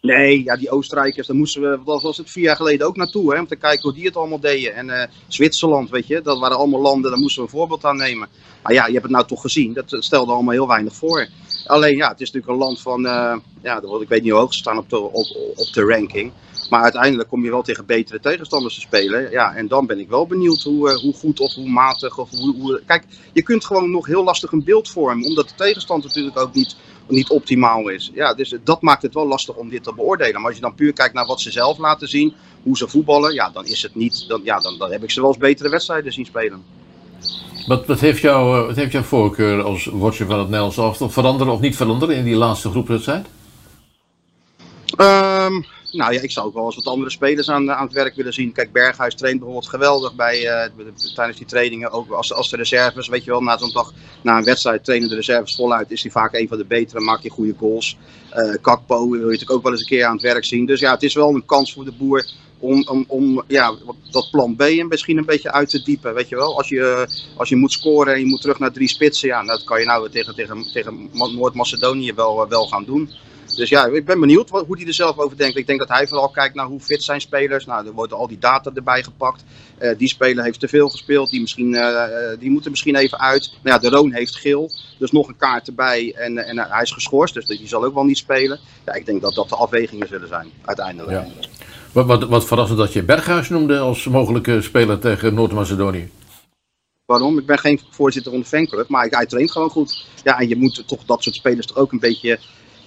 Nee, ja, die Oostenrijkers, daar moesten we, wat was het, vier jaar geleden ook naartoe. Hè, om te kijken hoe die het allemaal deden. En uh, Zwitserland, weet je, dat waren allemaal landen, daar moesten we een voorbeeld aan nemen. Maar ja, je hebt het nou toch gezien, dat stelde allemaal heel weinig voor. Alleen ja, het is natuurlijk een land van, uh, ja, ik weet niet hoe hoog ze staan op de, op, op de ranking. Maar uiteindelijk kom je wel tegen betere tegenstanders te spelen. Ja, en dan ben ik wel benieuwd hoe, hoe goed of hoe matig. Of hoe, Kijk, je kunt gewoon nog heel lastig een beeld vormen. Omdat de tegenstand natuurlijk ook niet, niet optimaal is. Ja, dus dat maakt het wel lastig om dit te beoordelen. Maar als je dan puur kijkt naar wat ze zelf laten zien. Hoe ze voetballen. Ja, dan is het niet. Dan, ja, dan, dan heb ik ze wel eens betere wedstrijden zien spelen. Wat, wat, heeft jou, wat heeft jouw voorkeur als watcher van het Nederlands elftal veranderen of niet veranderen in die laatste groepwedstrijd? Um, nou ja, ik zou ook wel eens wat andere spelers aan, aan het werk willen zien. Kijk, Berghuis traint bijvoorbeeld geweldig bij, uh, tijdens die trainingen. Ook als, als de reserves, weet je wel, na zo'n na een wedstrijd trainen de reserves voluit. Is hij vaak een van de betere, maakt hij goede goals. Uh, Kakpo wil je natuurlijk ook wel eens een keer aan het werk zien. Dus ja, het is wel een kans voor de boer om, om, om ja, dat plan B misschien een beetje uit te diepen. Weet je wel, als je, als je moet scoren en je moet terug naar drie spitsen, ja, dat kan je nou tegen, tegen, tegen Noord-Macedonië wel, wel gaan doen. Dus ja, ik ben benieuwd hoe hij er zelf over denkt. Ik denk dat hij vooral kijkt naar hoe fit zijn spelers. Nou, er worden al die data erbij gepakt. Uh, die speler heeft te veel gespeeld. Die, misschien, uh, die moet er misschien even uit. Nou ja, de Roon heeft geel. Dus nog een kaart erbij. En, en hij is geschorst. Dus die zal ook wel niet spelen. Ja, ik denk dat dat de afwegingen zullen zijn, uiteindelijk. Ja. Wat, wat, wat verrassend dat je Berghuis noemde als mogelijke speler tegen Noord-Macedonië. Waarom? Ik ben geen voorzitter van de fanclub, maar hij traint gewoon goed. Ja, en je moet toch dat soort spelers toch ook een beetje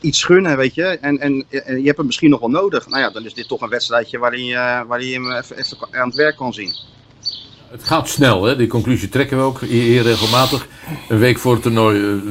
iets gunnen, weet je. En, en, en, je hebt hem misschien nog wel nodig. Nou ja, dan is dit toch een wedstrijdje waarin je, waarin je hem even, even aan het werk kan zien. Het gaat snel, hè? die conclusie trekken we ook hier regelmatig. Een week voor het toernooi uh,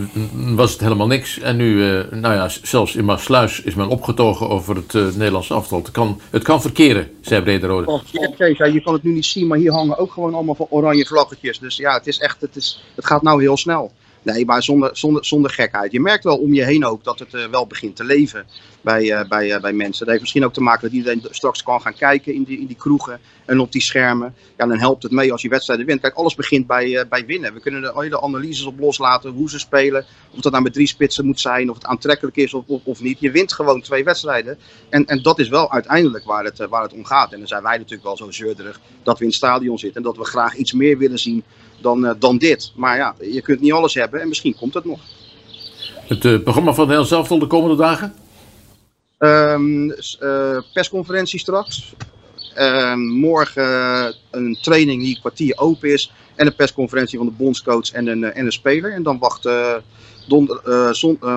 was het helemaal niks. En nu, uh, nou ja, zelfs in Maasluis is men opgetogen over het uh, Nederlandse aftal. Het kan, het kan verkeren, zei Brederode. Oh, ja, je kan het nu niet zien, maar hier hangen ook gewoon allemaal van oranje vlaggetjes. Dus ja, het is echt, het, is, het gaat nou heel snel. Nee, maar zonder, zonder, zonder gekheid. Je merkt wel om je heen ook dat het uh, wel begint te leven bij, uh, bij, uh, bij mensen. Dat heeft misschien ook te maken dat iedereen straks kan gaan kijken in die, in die kroegen en op die schermen. Ja, dan helpt het mee als je wedstrijden wint. Kijk, alles begint bij, bij winnen. We kunnen er hele analyses op loslaten, hoe ze spelen. Of dat nou met drie spitsen moet zijn, of het aantrekkelijk is of, of, of niet. Je wint gewoon twee wedstrijden. En, en dat is wel uiteindelijk waar het, waar het om gaat. En dan zijn wij natuurlijk wel zo zeurderig dat we in het stadion zitten. En dat we graag iets meer willen zien dan, dan dit. Maar ja, je kunt niet alles hebben en misschien komt het nog. Het programma van heel zelf de komende dagen? Um, uh, persconferentie straks. Uh, morgen een training die een kwartier open is. En een persconferentie van de bondscoach en een, en een speler. En dan wacht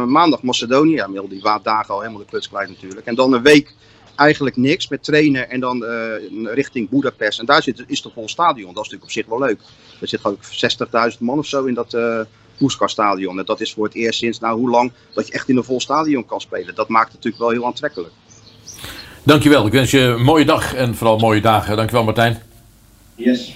maandag Macedonië. Ja, heel die dagen al helemaal de kluts kwijt natuurlijk. En dan een week eigenlijk niks met trainen en dan richting Budapest. En daar zit, is het vol stadion. Dat is natuurlijk op zich wel leuk. Er zit gewoon 60.000 man of zo in dat Puskar stadion. En dat is voor het eerst sinds nou hoe lang dat je echt in een vol stadion kan spelen. Dat maakt het natuurlijk wel heel aantrekkelijk. Dankjewel. Ik wens je een mooie dag en vooral mooie dagen. Dankjewel Martijn. Yes.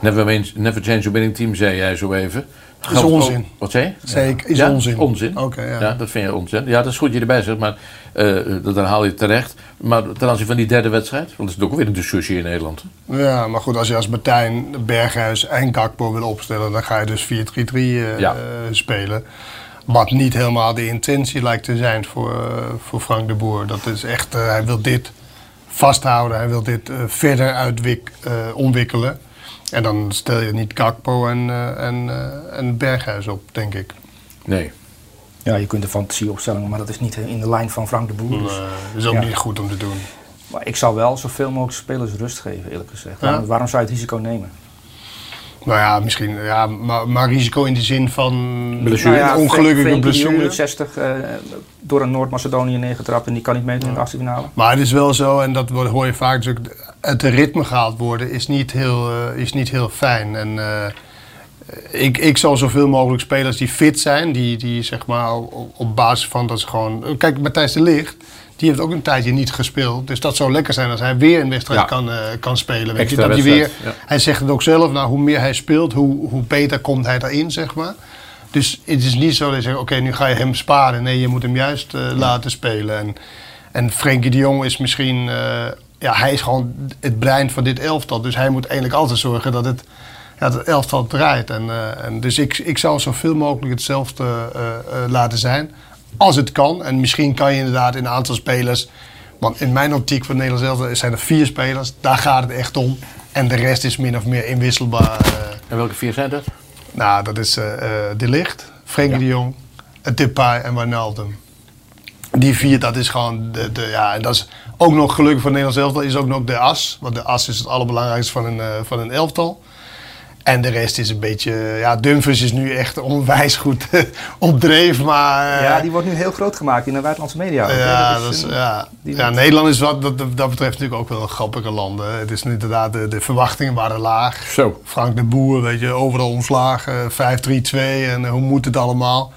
Never, never change your winning team, zei jij zo even. Is onzin. Wat zei je? Zeker, is ja? onzin. Onzin. Oké, okay, ja. ja. dat vind je onzin. Ja, dat is goed dat je erbij zegt, maar uh, dan haal je terecht. Maar ten aanzien van die derde wedstrijd, want dat is ook weer een discussie in Nederland. Ja, maar goed, als je als Martijn Berghuis en Kakpo wil opstellen, dan ga je dus 4-3-3 uh, ja. uh, spelen. Wat niet helemaal de intentie lijkt te zijn voor, eh, voor Frank de Boer. Dat is echt, eh, hij wil dit vasthouden, hij wil dit eh, verder uitwik, eh, ontwikkelen. En dan stel je niet Gakpo en, eh, en, eh, en Berghuis op, denk ik. Nee. Ja, je kunt een fantasieopstelling, maar dat is niet in de lijn van Frank de Boer. Dus, dat is ook ja. niet goed om te doen. Maar ik zou wel zoveel mogelijk spelers rust geven, eerlijk gezegd. Ja? Waarom, waarom zou je het risico nemen? Nou ja, misschien, ja, maar, maar risico in de zin van Nou ja, een ongelukkige blessure. minuut 60 eh, door een Noord-Macedonië neergetrapt en die kan niet meedoen in de achtste finale. Maar het is wel zo, en dat wordt- hoor je vaak natuurlijk, het ritme gehaald worden is niet heel, eh, is niet heel fijn. En eh, ik, ik zal zoveel mogelijk spelers die fit zijn, die, die zeg maar op, op basis van dat ze gewoon... Kijk, Matthijs de Ligt, die heeft ook een tijdje niet gespeeld. Dus dat zou lekker zijn als hij weer een wedstrijd Ja. kan, eh, kan spelen. Weet je, dat hij, weer, ja. hij zegt het ook zelf, nou, hoe meer hij speelt, hoe, hoe beter komt hij daarin, zeg maar. Dus het is niet zo dat je zegt, oké, nu ga je hem sparen. Nee, je moet hem juist eh, laten spelen. En, en Frenkie de Jong is misschien... ja, hij is gewoon het brein van dit elftal. Dus hij moet eigenlijk altijd zorgen dat het, ja, het elftal draait. En, eh, en dus ik, ik zou zoveel mogelijk hetzelfde eh, eh, laten zijn. Als het kan. En misschien kan je inderdaad in een aantal spelers... Want in mijn optiek van Nederland elftal zijn er vier spelers. Daar gaat het echt om. En de rest is min of meer inwisselbaar. En welke vier zijn dat? Nou, dat is De Ligt, Frenkie de Jong, Depay en Wijnaldum. Die vier, dat is gewoon de, de ja, en dat is ook nog gelukkig voor Nederlands elftal is ook nog de as. Want de as is het allerbelangrijkste van een, eh, van een elftal. En de rest is een beetje, ja, Dumfries is nu echt onwijs goed op dreef, maar... eh, ja, die wordt nu heel groot gemaakt in de buitenlandse media. ook, ja, Dat dat is, is, eh, ja. ja, Nederland is wat, dat, dat betreft natuurlijk ook wel een grappige land. hè. Het is inderdaad, de, de verwachtingen waren laag. Zo. Frank de Boer, weet je, overal ontslagen, 5-3-2 en eh, hoe moet het allemaal?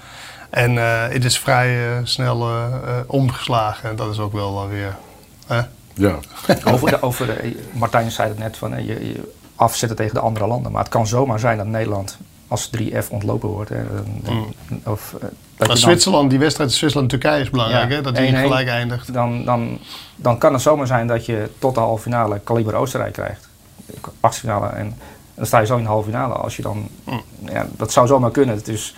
En eh, het is vrij eh, snel eh, eh, omgeslagen en dat is ook wel eh, weer... hè? Ja. over, de, over de, Martijn zei het net, van, eh, je, je afzetten tegen de andere landen. Maar het kan zomaar zijn dat Nederland als 3F ontlopen wordt. Hè, dan- of, eh, dat Maar Zwitserland, die wedstrijd Zwitserland-Turkije is belangrijk, Ja, hè? dat die 1-1. gelijk eindigt. Dan, dan, dan kan het zomaar zijn dat je tot de halve finale kaliber Oostenrijk krijgt. Achtfinale. En dan sta je zo in de halve finale. Als je dan, ja, dat zou zomaar kunnen. Dus,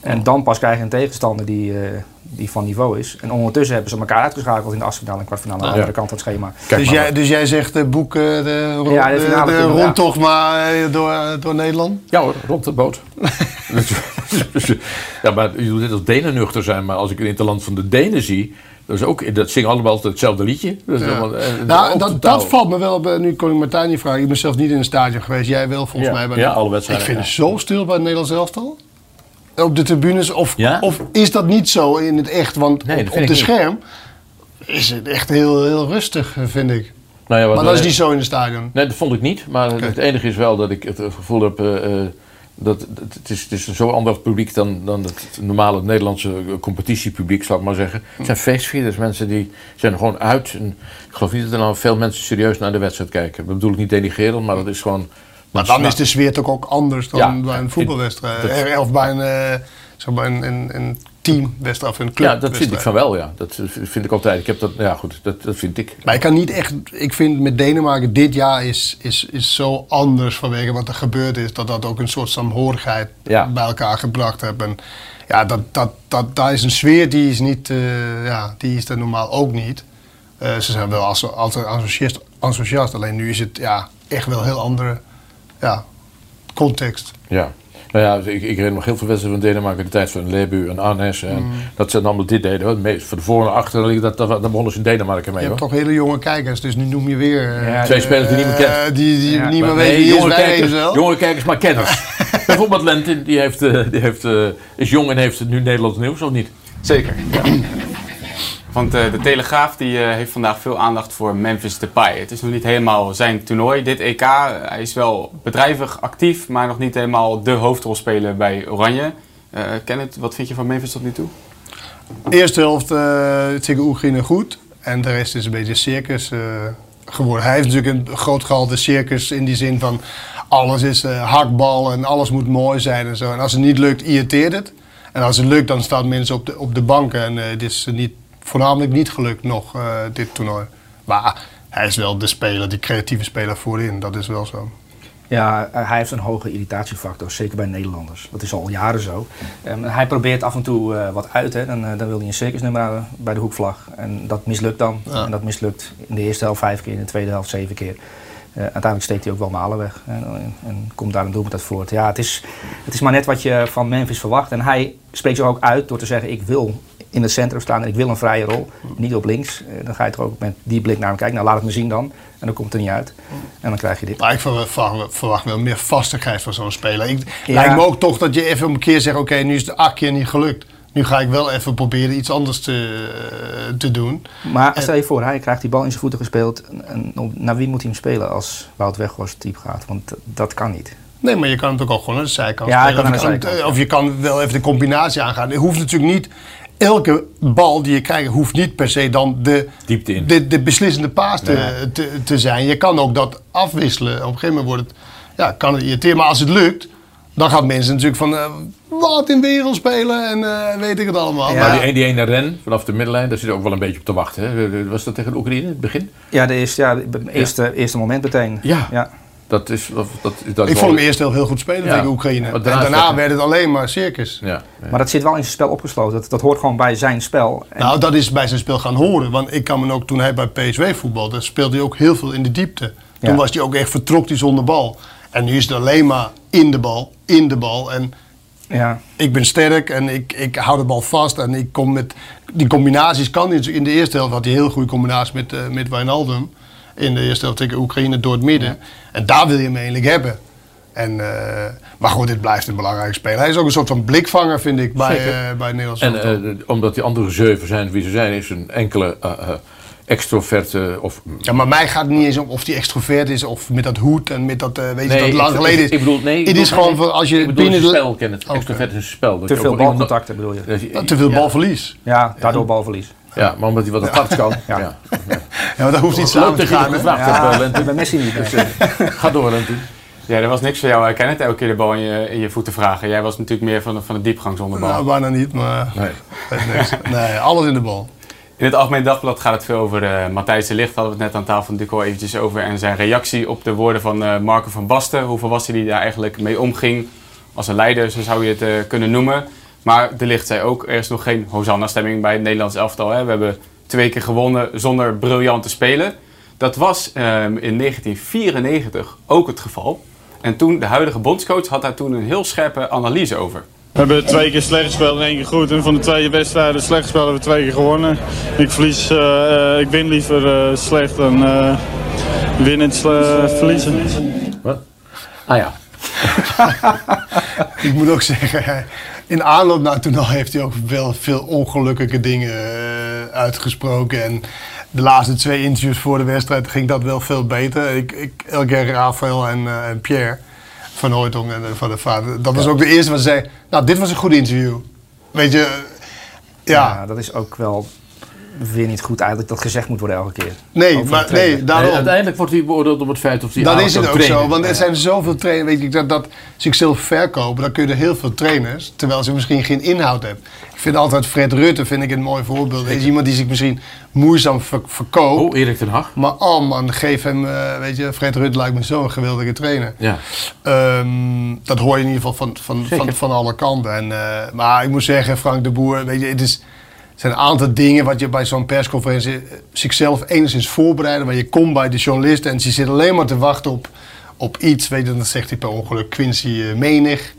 en dan pas krijg je een tegenstander die, eh, die van niveau is. En ondertussen hebben ze elkaar uitgeschakeld in de achtfinale en kwartfinale. Aan de Ja. andere kant van het schema. dus, jij, dus jij zegt eh, boek eh, de, ro- Ja, de de, finale de ja. rondtocht maar eh, door, door Nederland? Ja hoor, rond de boot. Ja, maar je doet dit als Denen nuchter zijn, maar als ik in het land van de Denen zie, dat, is ook, dat zingen allemaal altijd hetzelfde liedje. Dat is Ja. allemaal, eh, Nou, dat, dat valt me wel op. Nu kon ik Martijn niet vragen. Ik ben zelf niet in een stadion geweest. Jij wel, volgens Ja. mij. bij Ja, de- alle wedstrijden, Ik vind ja. het zo stil bij het Nederlands elftal. Op de tribunes. Of, Ja? of is dat niet zo in het echt? Want Nee, op, op de niet. scherm is het echt heel, heel rustig, eh, vind ik. Nou ja, maar dat is niet zo in het stadion. Nee, dat vond ik niet. Maar het enige is wel dat ik het gevoel heb. eh, eh, dat, dat- het, is, het is een zo ander publiek dan, dan het normale Nederlandse competitiepubliek, zal ik maar zeggen. Het zijn feestvierders, mensen die zijn er gewoon uit. En ik geloof niet dat er nou veel mensen serieus naar de wedstrijd kijken. Dat bedoel ik niet denigrerend, maar dat is gewoon... Maar dan is de sfeer toch ook anders dan Ja, bij een voetbalwedstrijd. Eh, Of bij een, eh, zeg maar een, een, een teamwedstrijd of een Ja, clubwedstrijd. dat vind ik van wel, ja. Dat vind ik altijd. Ik heb dat, ja goed, dat, dat vind ik. Maar ik kan niet echt. Ik vind met Denemarken dit jaar is, is, is zo anders vanwege wat er gebeurd is. Dat dat ook een soort saamhorigheid Ja. bij elkaar gebracht heeft. En ja, dat, dat, dat, daar is een sfeer die is, niet, eh, ja, die is er normaal ook niet. Eh, ze zijn wel als, altijd enthousiast, enthousiast. Alleen nu is het ja, echt wel heel andere ja, context. Ja. Nou ja, ik, ik herinner me heel veel wedstrijden van Denemarken, de tijd van Lebu en Arnes. En Mm. Dat ze dan allemaal dit deden. Het meest- Voor de voor en achter, dat, dat, dat begonnen ze in Denemarken mee. Je hoor. hebt toch hele jonge kijkers, dus nu noem je weer. eh, Twee spelers die niemand kent. eh, die die Ja, niet meer maar weten nee, wie is, jongere wij weten kijkers. Jongere kijkers, maar kenners. Bijvoorbeeld Lentin, die, heeft, eh, die heeft, eh, is jong en heeft nu Nederlands nieuws, of niet? Zeker. Want eh, de Telegraaf die, eh, heeft vandaag veel aandacht voor Memphis Depay. Het is nog niet helemaal zijn toernooi, dit EK. Hij is wel bedrijvig actief, maar nog niet helemaal de hoofdrolspeler bij Oranje. Eh Kenneth, wat vind je van Memphis tot nu toe? Eerste helft uh, tegen Oekraïne goed. En de rest is een beetje circus geworden. Hij heeft natuurlijk een groot gehalte circus in die zin van... alles is hakbal en alles moet mooi zijn en zo. En als het niet lukt, irriteert het. En als het lukt, dan staan mensen op de, op de banken. En eh, het is niet, voornamelijk niet gelukt nog, eh, dit toernooi. Maar hij is wel de speler, die creatieve speler voorin. Dat is wel zo. Ja, eh, hij heeft een hoge irritatiefactor, zeker bij Nederlanders. Dat is al jaren zo. Ehm, hij probeert af en toe eh, wat uit, hè. Dan, dan wil hij een circusnummer houden bij de hoekvlag. En dat mislukt dan. Ja. En dat mislukt in de eerste helft vijf keer, in de tweede helft zeven keer. Eh, uiteindelijk steekt hij ook wel malen weg en, en, en komt daar een doelpunt uit voort. Ja, het is, het is maar net wat je van Memphis verwacht. En hij spreekt zich ook uit door te zeggen: Ik wil in het centrum staan en ik wil een vrije rol. Niet op links. Eh, dan ga je toch ook met die blik naar hem kijken. Nou, laat het me zien dan. En dan komt het er niet uit. En dan krijg je dit. Maar ik verwacht, verwacht wel meer vastigheid van zo'n speler. Ik, Ja. Lijkt me ook toch dat je even een keer zegt: Oké, nu is het acht keer niet gelukt. Nu ga ik wel even proberen iets anders te, te doen. Maar stel je voor, hij krijgt die bal in zijn voeten gespeeld. En naar wie moet hij hem spelen als Wout Weghorst type gaat? Want dat kan niet. Nee, maar je kan het ook al gewoon aan de zijkant Ja, spelen. kan Of je kan het, eh, Of je kan wel even de combinatie aangaan. Het hoeft natuurlijk niet... Elke bal die je krijgt, hoeft niet per se dan de, Diepte in. de, de beslissende paas te, Nee. te, te zijn. Je kan ook dat afwisselen. Op een gegeven moment wordt het, ja, kan het irriteren. Maar als het lukt, dan gaan mensen natuurlijk van... eh, wat in wereld spelen en eh, weet ik het allemaal. Maar Maar- die, die ene ren vanaf de middenlijn, daar zit ook wel een beetje op te wachten. Hè? Was dat tegen de Oekraïne in het begin? Ja, de eerste, ja, het eerste, eerste moment meteen. Ja. ja. Dat is, dat, dat, dat ik vond hem eerst heel, heel goed spelen Ja. tegen Oekraïne. Maar En daarna werd het alleen maar circus. Ja. Maar dat zit wel in zijn spel opgesloten. Dat, dat hoort gewoon bij zijn spel. En- Nou, dat is bij zijn spel gaan horen. Want ik kan me ook, toen hij bij PSW voetbalde, speelde hij ook heel veel in de diepte. Toen Ja. was hij ook echt vertrok hij zonder bal. En nu is het alleen maar in de bal, in de bal. En ja. ik ben sterk en ik, ik hou de bal vast. En ik kom met... Die combinaties kan hij. In de eerste helft had hij een heel goede combinatie met, eh met Wijnaldum. In de eerste helft tegen Oekraïne door het midden. En daar wil je hem eigenlijk hebben. En, eh, maar goed, dit blijft een belangrijke speler. Hij is ook een soort van blikvanger, vind ik, bij, eh, bij Nederlands En omdat die andere zeven zijn wie ze zijn, is een enkele extroverte of... Ja, maar mij gaat het niet eens om of die extrovert is of met dat hoed en met dat, eh, weet je, Nee, dat lang geleden is. Ik, bedoel, nee. ik het is gewoon van als je ik bedoel binnen spel ken het. Extrovert is een spel. Dat Te veel balcontacten bedoel je? dat je- Ja, te veel ja. balverlies. Ja, daardoor balverlies. Ja, maar omdat hij wat apart kan. ja. Ja. Ja, maar dat hoeft niet Leuk samen te dat je gaan. gevraagd Ja, hebt, eh, bij Messi niet. Dus, eh, Ga door, Lente. Ja, er was niks voor jou, uh, Kenneth, elke keer de bal in je, in je voeten vragen. Jij was natuurlijk meer van de, van de diepgang zonder bal. Nou, bijna niet, maar Nee. Nee, alles in de bal. In het Algemeen Dagblad gaat het veel over eh, Matthijs de Ligt. Hadden we het net aan tafel natuurlijk al eventjes over. En zijn reactie op de woorden van eh, Marco van Basten. Hoe volwassen hij daar eigenlijk mee omging. Als een leider, zo zou je het eh, kunnen noemen. Maar de Ligt zei ook, er is nog geen Hosanna-stemming bij het Nederlands elftal. Hè. We hebben twee keer gewonnen zonder briljant te spelen. Dat was ehm, in 1994 ook het geval. En toen, de huidige bondscoach had daar toen een heel scherpe analyse over. We hebben twee keer slecht gespeeld en één keer goed. En van de twee wedstrijden slecht gespeeld hebben we twee keer gewonnen. Ik verlies, eh, eh, ik win liever eh, slecht dan eh winnend eh, verliezen. Wat? Ah ja. Ik moet ook zeggen, in aanloop naar toen al heeft hij ook wel veel ongelukkige dingen uitgesproken. En de laatste twee interviews voor de wedstrijd ging dat wel veel beter. Ik, ik, elke keer Rafael en, eh, en Pierre van Hooydonk en eh, van de vader. Dat was ook de eerste wat ze zei, nou dit was een goed interview. Weet je, ja. ja, dat is ook wel weer niet goed eigenlijk dat gezegd moet worden elke keer. Nee, maar nee, daarom. Nee, uiteindelijk wordt hij beoordeeld op het feit of hij Dat is het ook trainen. zo, want er zijn zoveel trainers, weet je, dat, dat zichzelf verkopen, dan kun je er heel veel trainers, terwijl ze misschien geen inhoud hebben. Ik vind altijd Fred Rutte, vind ik een mooi voorbeeld. Is iemand die zich misschien moeizaam ver- verkoopt. Oh, Erik ten Hag. Maar oh man, geef hem, eh, weet je, Fred Rutte lijkt me zo'n geweldige trainer. Ja. Ehm, dat hoor je in ieder geval van, van, van, van alle kanten. En, eh, maar ik moet zeggen, Frank de Boer, weet je, het is... Er zijn een aantal dingen wat je bij zo'n persconferentie eh, zichzelf enigszins voorbereiden. Maar je komt bij de journalisten en ze zitten alleen maar te wachten op, op iets. Weet je, dan zegt hij per ongeluk Quincy Menig.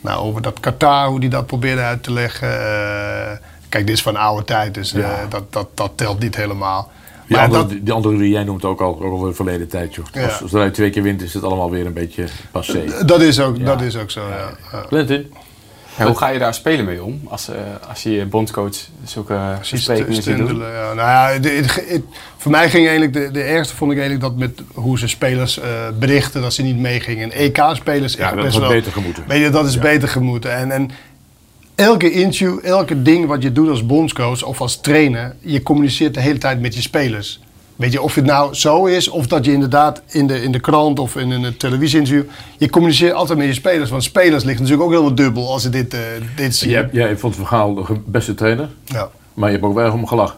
Nou, over dat Qatar, hoe hij dat probeerde uit te leggen. eh, kijk, dit is van oude tijd, dus eh, Ja. dat, dat, dat telt niet helemaal. Die, Maar andere, dat- die andere die jij noemt ook al ook alweer verleden tijd, joh. Ja. Als, als hij twee keer wint, is het allemaal weer een beetje passé. Dat is ook, Ja. dat is ook zo, ja. ja. Clinton? Ja, hoe ga je daar spelen mee om? Als, eh, als je je bondscoach zulke besprekingen ziet doen? ja. Nou ja, de- het- het- voor mij ging eigenlijk de, de ergste vond ik eigenlijk dat met hoe ze spelers eh, berichten dat ze niet meegingen. En EK-spelers Ja, dat best wel. beter gemoeten. Weet je, dat is Ja. beter gemoeten. En, en elke interview, elke ding wat je doet als bondscoach of als trainer, je communiceert de hele tijd met je spelers. Weet je, of het nou zo is, of dat je inderdaad in de, in de krant of in een televisieinterview, je communiceert altijd met je spelers. Want spelers liggen natuurlijk ook heel dubbel als ze dit, eh, dit zien. Jij, jij vond Van Gaal de beste trainer, Ja. maar je hebt ook wel erg om gelachen.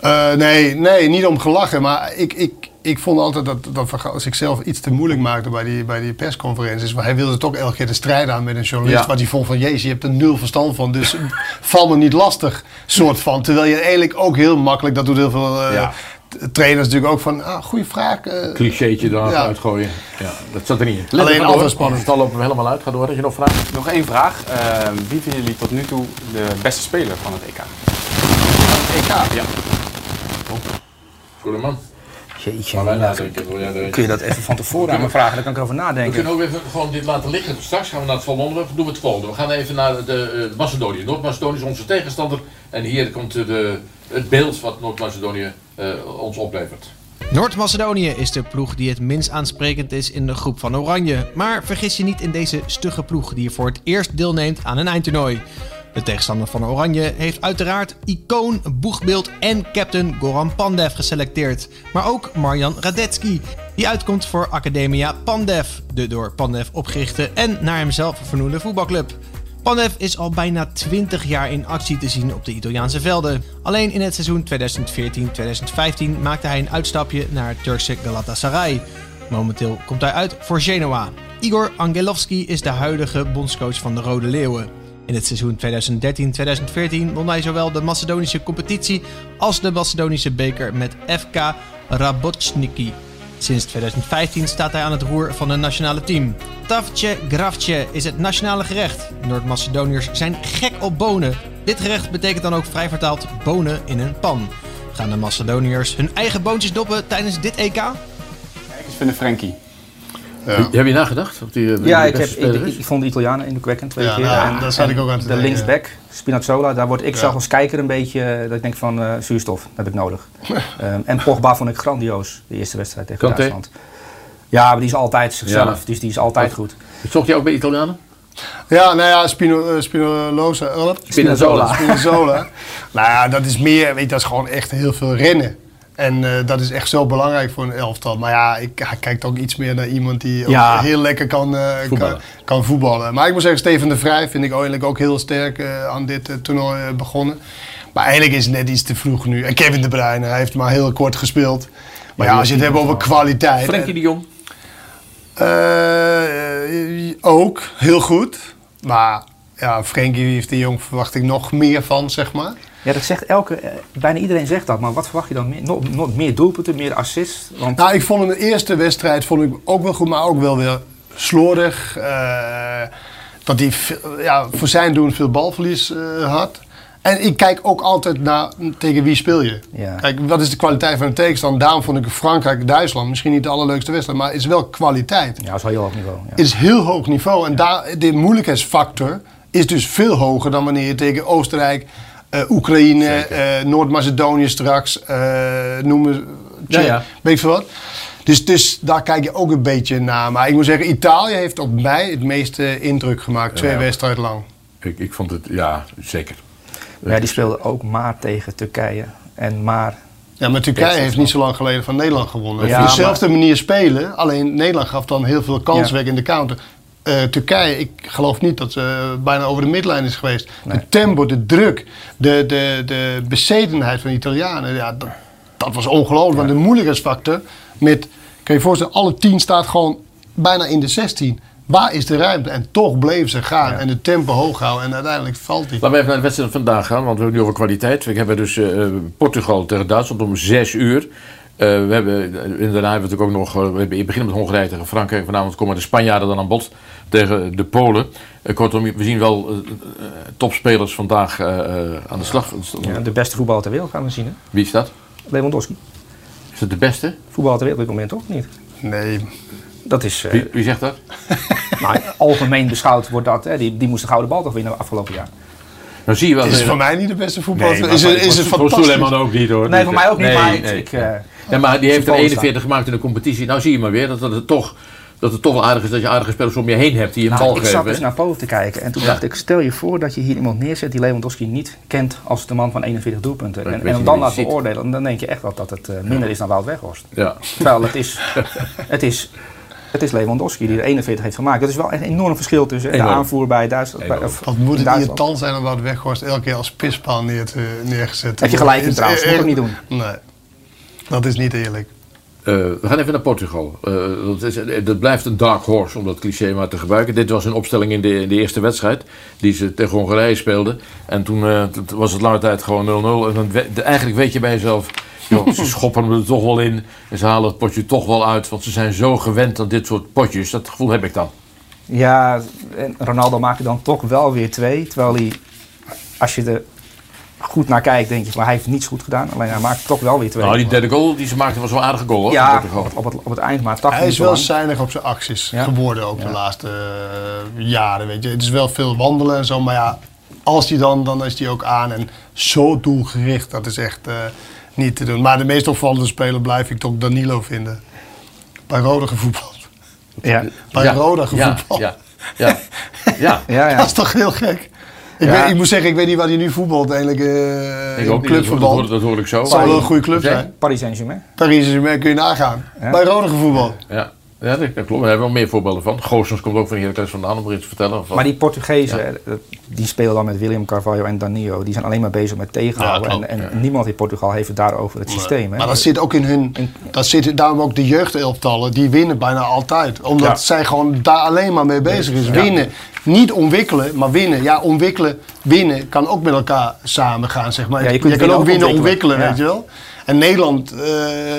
Eh, nee, nee, niet om gelachen. Maar ik, ik, ik vond altijd dat, dat Van Gaal zichzelf iets te moeilijk maakte bij die, bij die persconferenties. Maar hij wilde toch elke keer de strijd aan met een journalist. Ja. Wat hij vond van, jezus, je hebt er nul verstand van. Dus val me niet lastig, soort van. Terwijl je eigenlijk ook heel makkelijk, dat doet heel veel eh, Ja. Trainers natuurlijk ook van, ah, goede vraag. eh, Clichétje daar Ja. uitgooien. Ja, dat zat er niet in. Alleen Let, altijd door. spannend. Het al lopen we helemaal uit. Ga door. Had je nog vragen? Nog één vraag. Eh, wie vinden jullie tot nu toe de beste speler van het EK? EK? Ja. Voor de man. Jeetje, Maar wij ja, nadenken. Wil jij kun je dat even van tevoren aan me vragen? Dan kan ik erover We nadenken. kunnen ook even gewoon dit laten liggen. Straks gaan we naar het volgende onderwerp. Doen we het volgende. We gaan even naar de, eh, Macedonië. Noord-Macedonië is onze tegenstander. En hier komt de, het beeld wat Noord-Macedonië eh, ons oplevert. Noord-Macedonië is de ploeg die het minst aansprekend is in de groep van Oranje. Maar vergis je niet in deze stugge ploeg die voor het eerst deelneemt aan een eindtoernooi. De tegenstander van Oranje heeft uiteraard icoon, boegbeeld en captain Goran Pandev geselecteerd. Maar ook Marjan Radetski, die uitkomt voor Academia Pandev, de door Pandev opgerichte en naar hemzelf vernoemde voetbalclub. Pandev is al bijna 20 jaar in actie te zien op de Italiaanse velden. Alleen in het seizoen 2014-2015 maakte hij een uitstapje naar Turkse Galatasaray. Momenteel komt hij uit voor Genoa. Igor Angelovski is de huidige bondscoach van de Rode Leeuwen. In het seizoen 2013-2014 won hij zowel de Macedonische competitie als de Macedonische beker met FK Rabotniki. Sinds 2015 staat hij aan het roer van een nationale team. Tavče Gravče is het nationale gerecht. Noord-Macedoniërs zijn gek op bonen. Dit gerecht betekent dan ook vrij vertaald bonen in een pan. Gaan de Macedoniërs hun eigen boontjes doppen tijdens dit EK? Ik vind Frenkie. Heb je nagedacht? Of die, eh, Ja, de ik, heb, ik, ik vond de Italianen indrukwekkend twee Ja, keer. nou, daar zat ik ook aan te De denken, linksback, Spinazzola, daar word ik Ja. zelf als kijker een beetje, eh, dat ik denk van eh, zuurstof, dat heb ik nodig. Ehm, en Pogba vond ik grandioos, de eerste wedstrijd tegen Kanté? Duitsland. Ja, maar die is altijd zichzelf, Ja. dus die is altijd goed. Zocht je ook bij Italianen? Ja, nou ja, Spino, wat? Spinazzola. Spinazzola. nou ja, dat is meer, weet je, dat is gewoon echt heel veel rennen. En eh, dat is echt zo belangrijk voor een elftal. Maar ja, ik, hij kijkt ook iets meer naar iemand die ook Ja. heel lekker kan, eh, Voetballen. kan, kan voetballen. Maar ik moet zeggen, Steven de Vrij vind ik eigenlijk ook heel sterk eh, aan dit toernooi begonnen. Maar eigenlijk is het net iets te vroeg nu. En Kevin de Bruyne, hij heeft maar heel kort gespeeld. Maar ja, als je het hebt over kwaliteit. Frenkie de Jong? Eh, ook, heel goed. Maar ja, Frenkie heeft de Jong verwacht ik nog meer van, zeg maar. Ja, dat zegt elke, eh, bijna iedereen zegt dat, maar wat verwacht je dan meer? Nog, nog meer doelpunten, meer assists? Want Nou, ik vond hem de eerste wedstrijd vond ik ook wel goed, maar ook wel weer slordig. Eh, dat hij ja, voor zijn doen veel balverlies eh, had. En ik kijk ook altijd naar tegen wie speel je. Ja. Kijk, wat is de kwaliteit van een tegenstander? Daarom vond ik Frankrijk-Duitsland misschien niet de allerleukste wedstrijd, maar het is wel kwaliteit. ja, dat is wel heel hoog niveau. Ja. Het is heel hoog niveau. En daar, de moeilijkheidsfactor is dus veel hoger dan wanneer je tegen Oostenrijk, eh, Oekraïne, eh, Noord-Macedonië straks, eh noem maar, Ja, ja. weet veel wat. Dus, dus daar kijk je ook een beetje naar. Maar ik moet zeggen, Italië heeft op mij het meeste indruk gemaakt, twee Ja. wedstrijden lang. Ik, ik vond het, ja, zeker. Ja, die speelde ook maar tegen Turkije en maar... Ja, maar Turkije heeft niet zo lang geleden van Nederland gewonnen. Ja, Op dezelfde manier spelen, alleen Nederland gaf dan heel veel kans Ja. weg in de counter. Eh, Turkije, ik geloof niet dat ze bijna over de midlijn is geweest. Nee. De tempo, de druk, de, de, de bezetenheid van de Italianen, ja, dat, dat was ongelooflijk. Want de moeilijkheidsfactor met, kan je je voorstellen, alle tien staat gewoon bijna in de 16. Waar is de ruimte? En toch bleven ze gaan en de tempo hoog houden en uiteindelijk valt hij. Laten we even naar de wedstrijd van vandaag gaan, want we hebben het nu over kwaliteit. We hebben dus eh, Portugal tegen Duitsland om 6 uur. Eh, we hebben, eh, en daarna hebben we natuurlijk ook nog, eh, we hebben- beginnen met Hongarije tegen Frankrijk. Vanavond komen de Spanjaarden dan aan bod tegen de Polen. Kortom, we zien wel topspelers vandaag eh, eh, aan de slag. Ja, de beste voetballer ter wereld gaan we zien, hè? Wie is dat? Lewandowski. Is dat de beste? Voetballer ter wereld op dit moment toch? Niet? Nee. Dat is... eh, Wie, wie zegt dat? nou, algemeen beschouwd wordt dat, hè, die, die moest de gouden bal toch winnen afgelopen jaar. Nou zie je wel. Is voor mij niet de beste voetballer. Nee, is, het- is het voor- voor fantastisch. Suleiman ook niet hoor. Nee, voor mij ook niet, Nee, maar ik- nee. ik, eh, ja, maar die heeft er symbolisch 41 gemaakt in de competitie. Nou zie je maar weer dat, dat, het, toch, dat het toch wel aardig is dat je aardige spelers om je heen hebt die je een Nou, bal ik geven. zat dus hè? naar boven te kijken en toen Ja. dacht ik, stel je voor dat je hier iemand neerzet die Lewandowski niet kent als de man van 41 doelpunten. Ik En, en dan laat beoordelen, dan denk je echt wel dat het eh, minder is dan Wout Weghorst. Ja. Terwijl het is, het is, het is Lewandowski die er 41 heeft gemaakt. Dat is wel een enorm verschil tussen de aanvoer bij Duitsland. Bij, of Wat moet het irritant zijn om wat Weghorst elke keer als pispaal neer te, neergezet te Heb je gelijk in trouwens, moet echt- ik niet doen. Nee, dat is niet eerlijk. Eh, we gaan even naar Portugal. Eh, dat, is, eh, dat blijft een dark horse, om dat cliché maar te gebruiken. Dit was een opstelling in de, in de eerste wedstrijd die ze tegen Hongarije speelden. En toen eh, was het lange tijd gewoon 0-0. En dan we- de- eigenlijk weet je bij jezelf, joh, ze schoppen hem er toch wel in. En ze halen het potje toch wel uit, want ze zijn zo gewend aan dit soort potjes. Dat gevoel heb ik dan. Ja, en Ronaldo maakte dan toch wel weer twee. Terwijl hij, als je er goed naar kijkt, denk je, maar hij heeft niets goed gedaan. Alleen hij maakt toch wel weer twee. Nou, die derde goal die ze maakten was wel een aardige goal hoor. ja, op het, op, het, op het eind, maar 80 Hij is wel zuinig op zijn acties Ja. geworden ook de laatste eh, jaren. Weet je. Het is wel veel wandelen en zo, maar ja, als hij dan, dan is hij ook aan en zo doelgericht. Dat is echt eh, niet te doen. Maar de meest opvallende speler blijf ik toch Danilo vinden. Bij Rode gevoetbald. Ja. Bij Ja, Roda ja, gevoetbald. ja, ja. Ja. Ja, ja. Dat is toch heel gek? Ik, Ja. weet, ik moet zeggen, ik weet niet waar hij nu voetbalt eigenlijk. eh Ik in ook dat dat, clubverband. hoor, dat hoor ik zo. Het zal wel een goede club zijn. Paris Saint-Germain. Paris Saint-Germain kun je nagaan. Ja. Bij Rode gevoetbald. Ja, ja dat, dat klopt. Daar hebben we wel meer voorbeelden van. Goossens komt ook van Heracles vandaan om er iets te vertellen. Of? Maar die Portugezen, eh, die spelen dan met William Carvalho en Danilo. Die zijn alleen maar bezig met tegenhouden. Ja, en en niemand in Portugal heeft het daarover het systeem. Hè? Maar dat zit ook in hun. Dat zit daarom ook de jeugdelftallen, die winnen bijna altijd. Omdat Ja. zij gewoon daar alleen maar mee bezig is. Ja. Winnen. Niet ontwikkelen, maar winnen. Ja, ontwikkelen, winnen kan ook met elkaar samen gaan, zeg maar. Ja, je kan winnen ook ook winnen, ontwikkelen. ontwikkelen, Ja. weet je wel. En Nederland eh,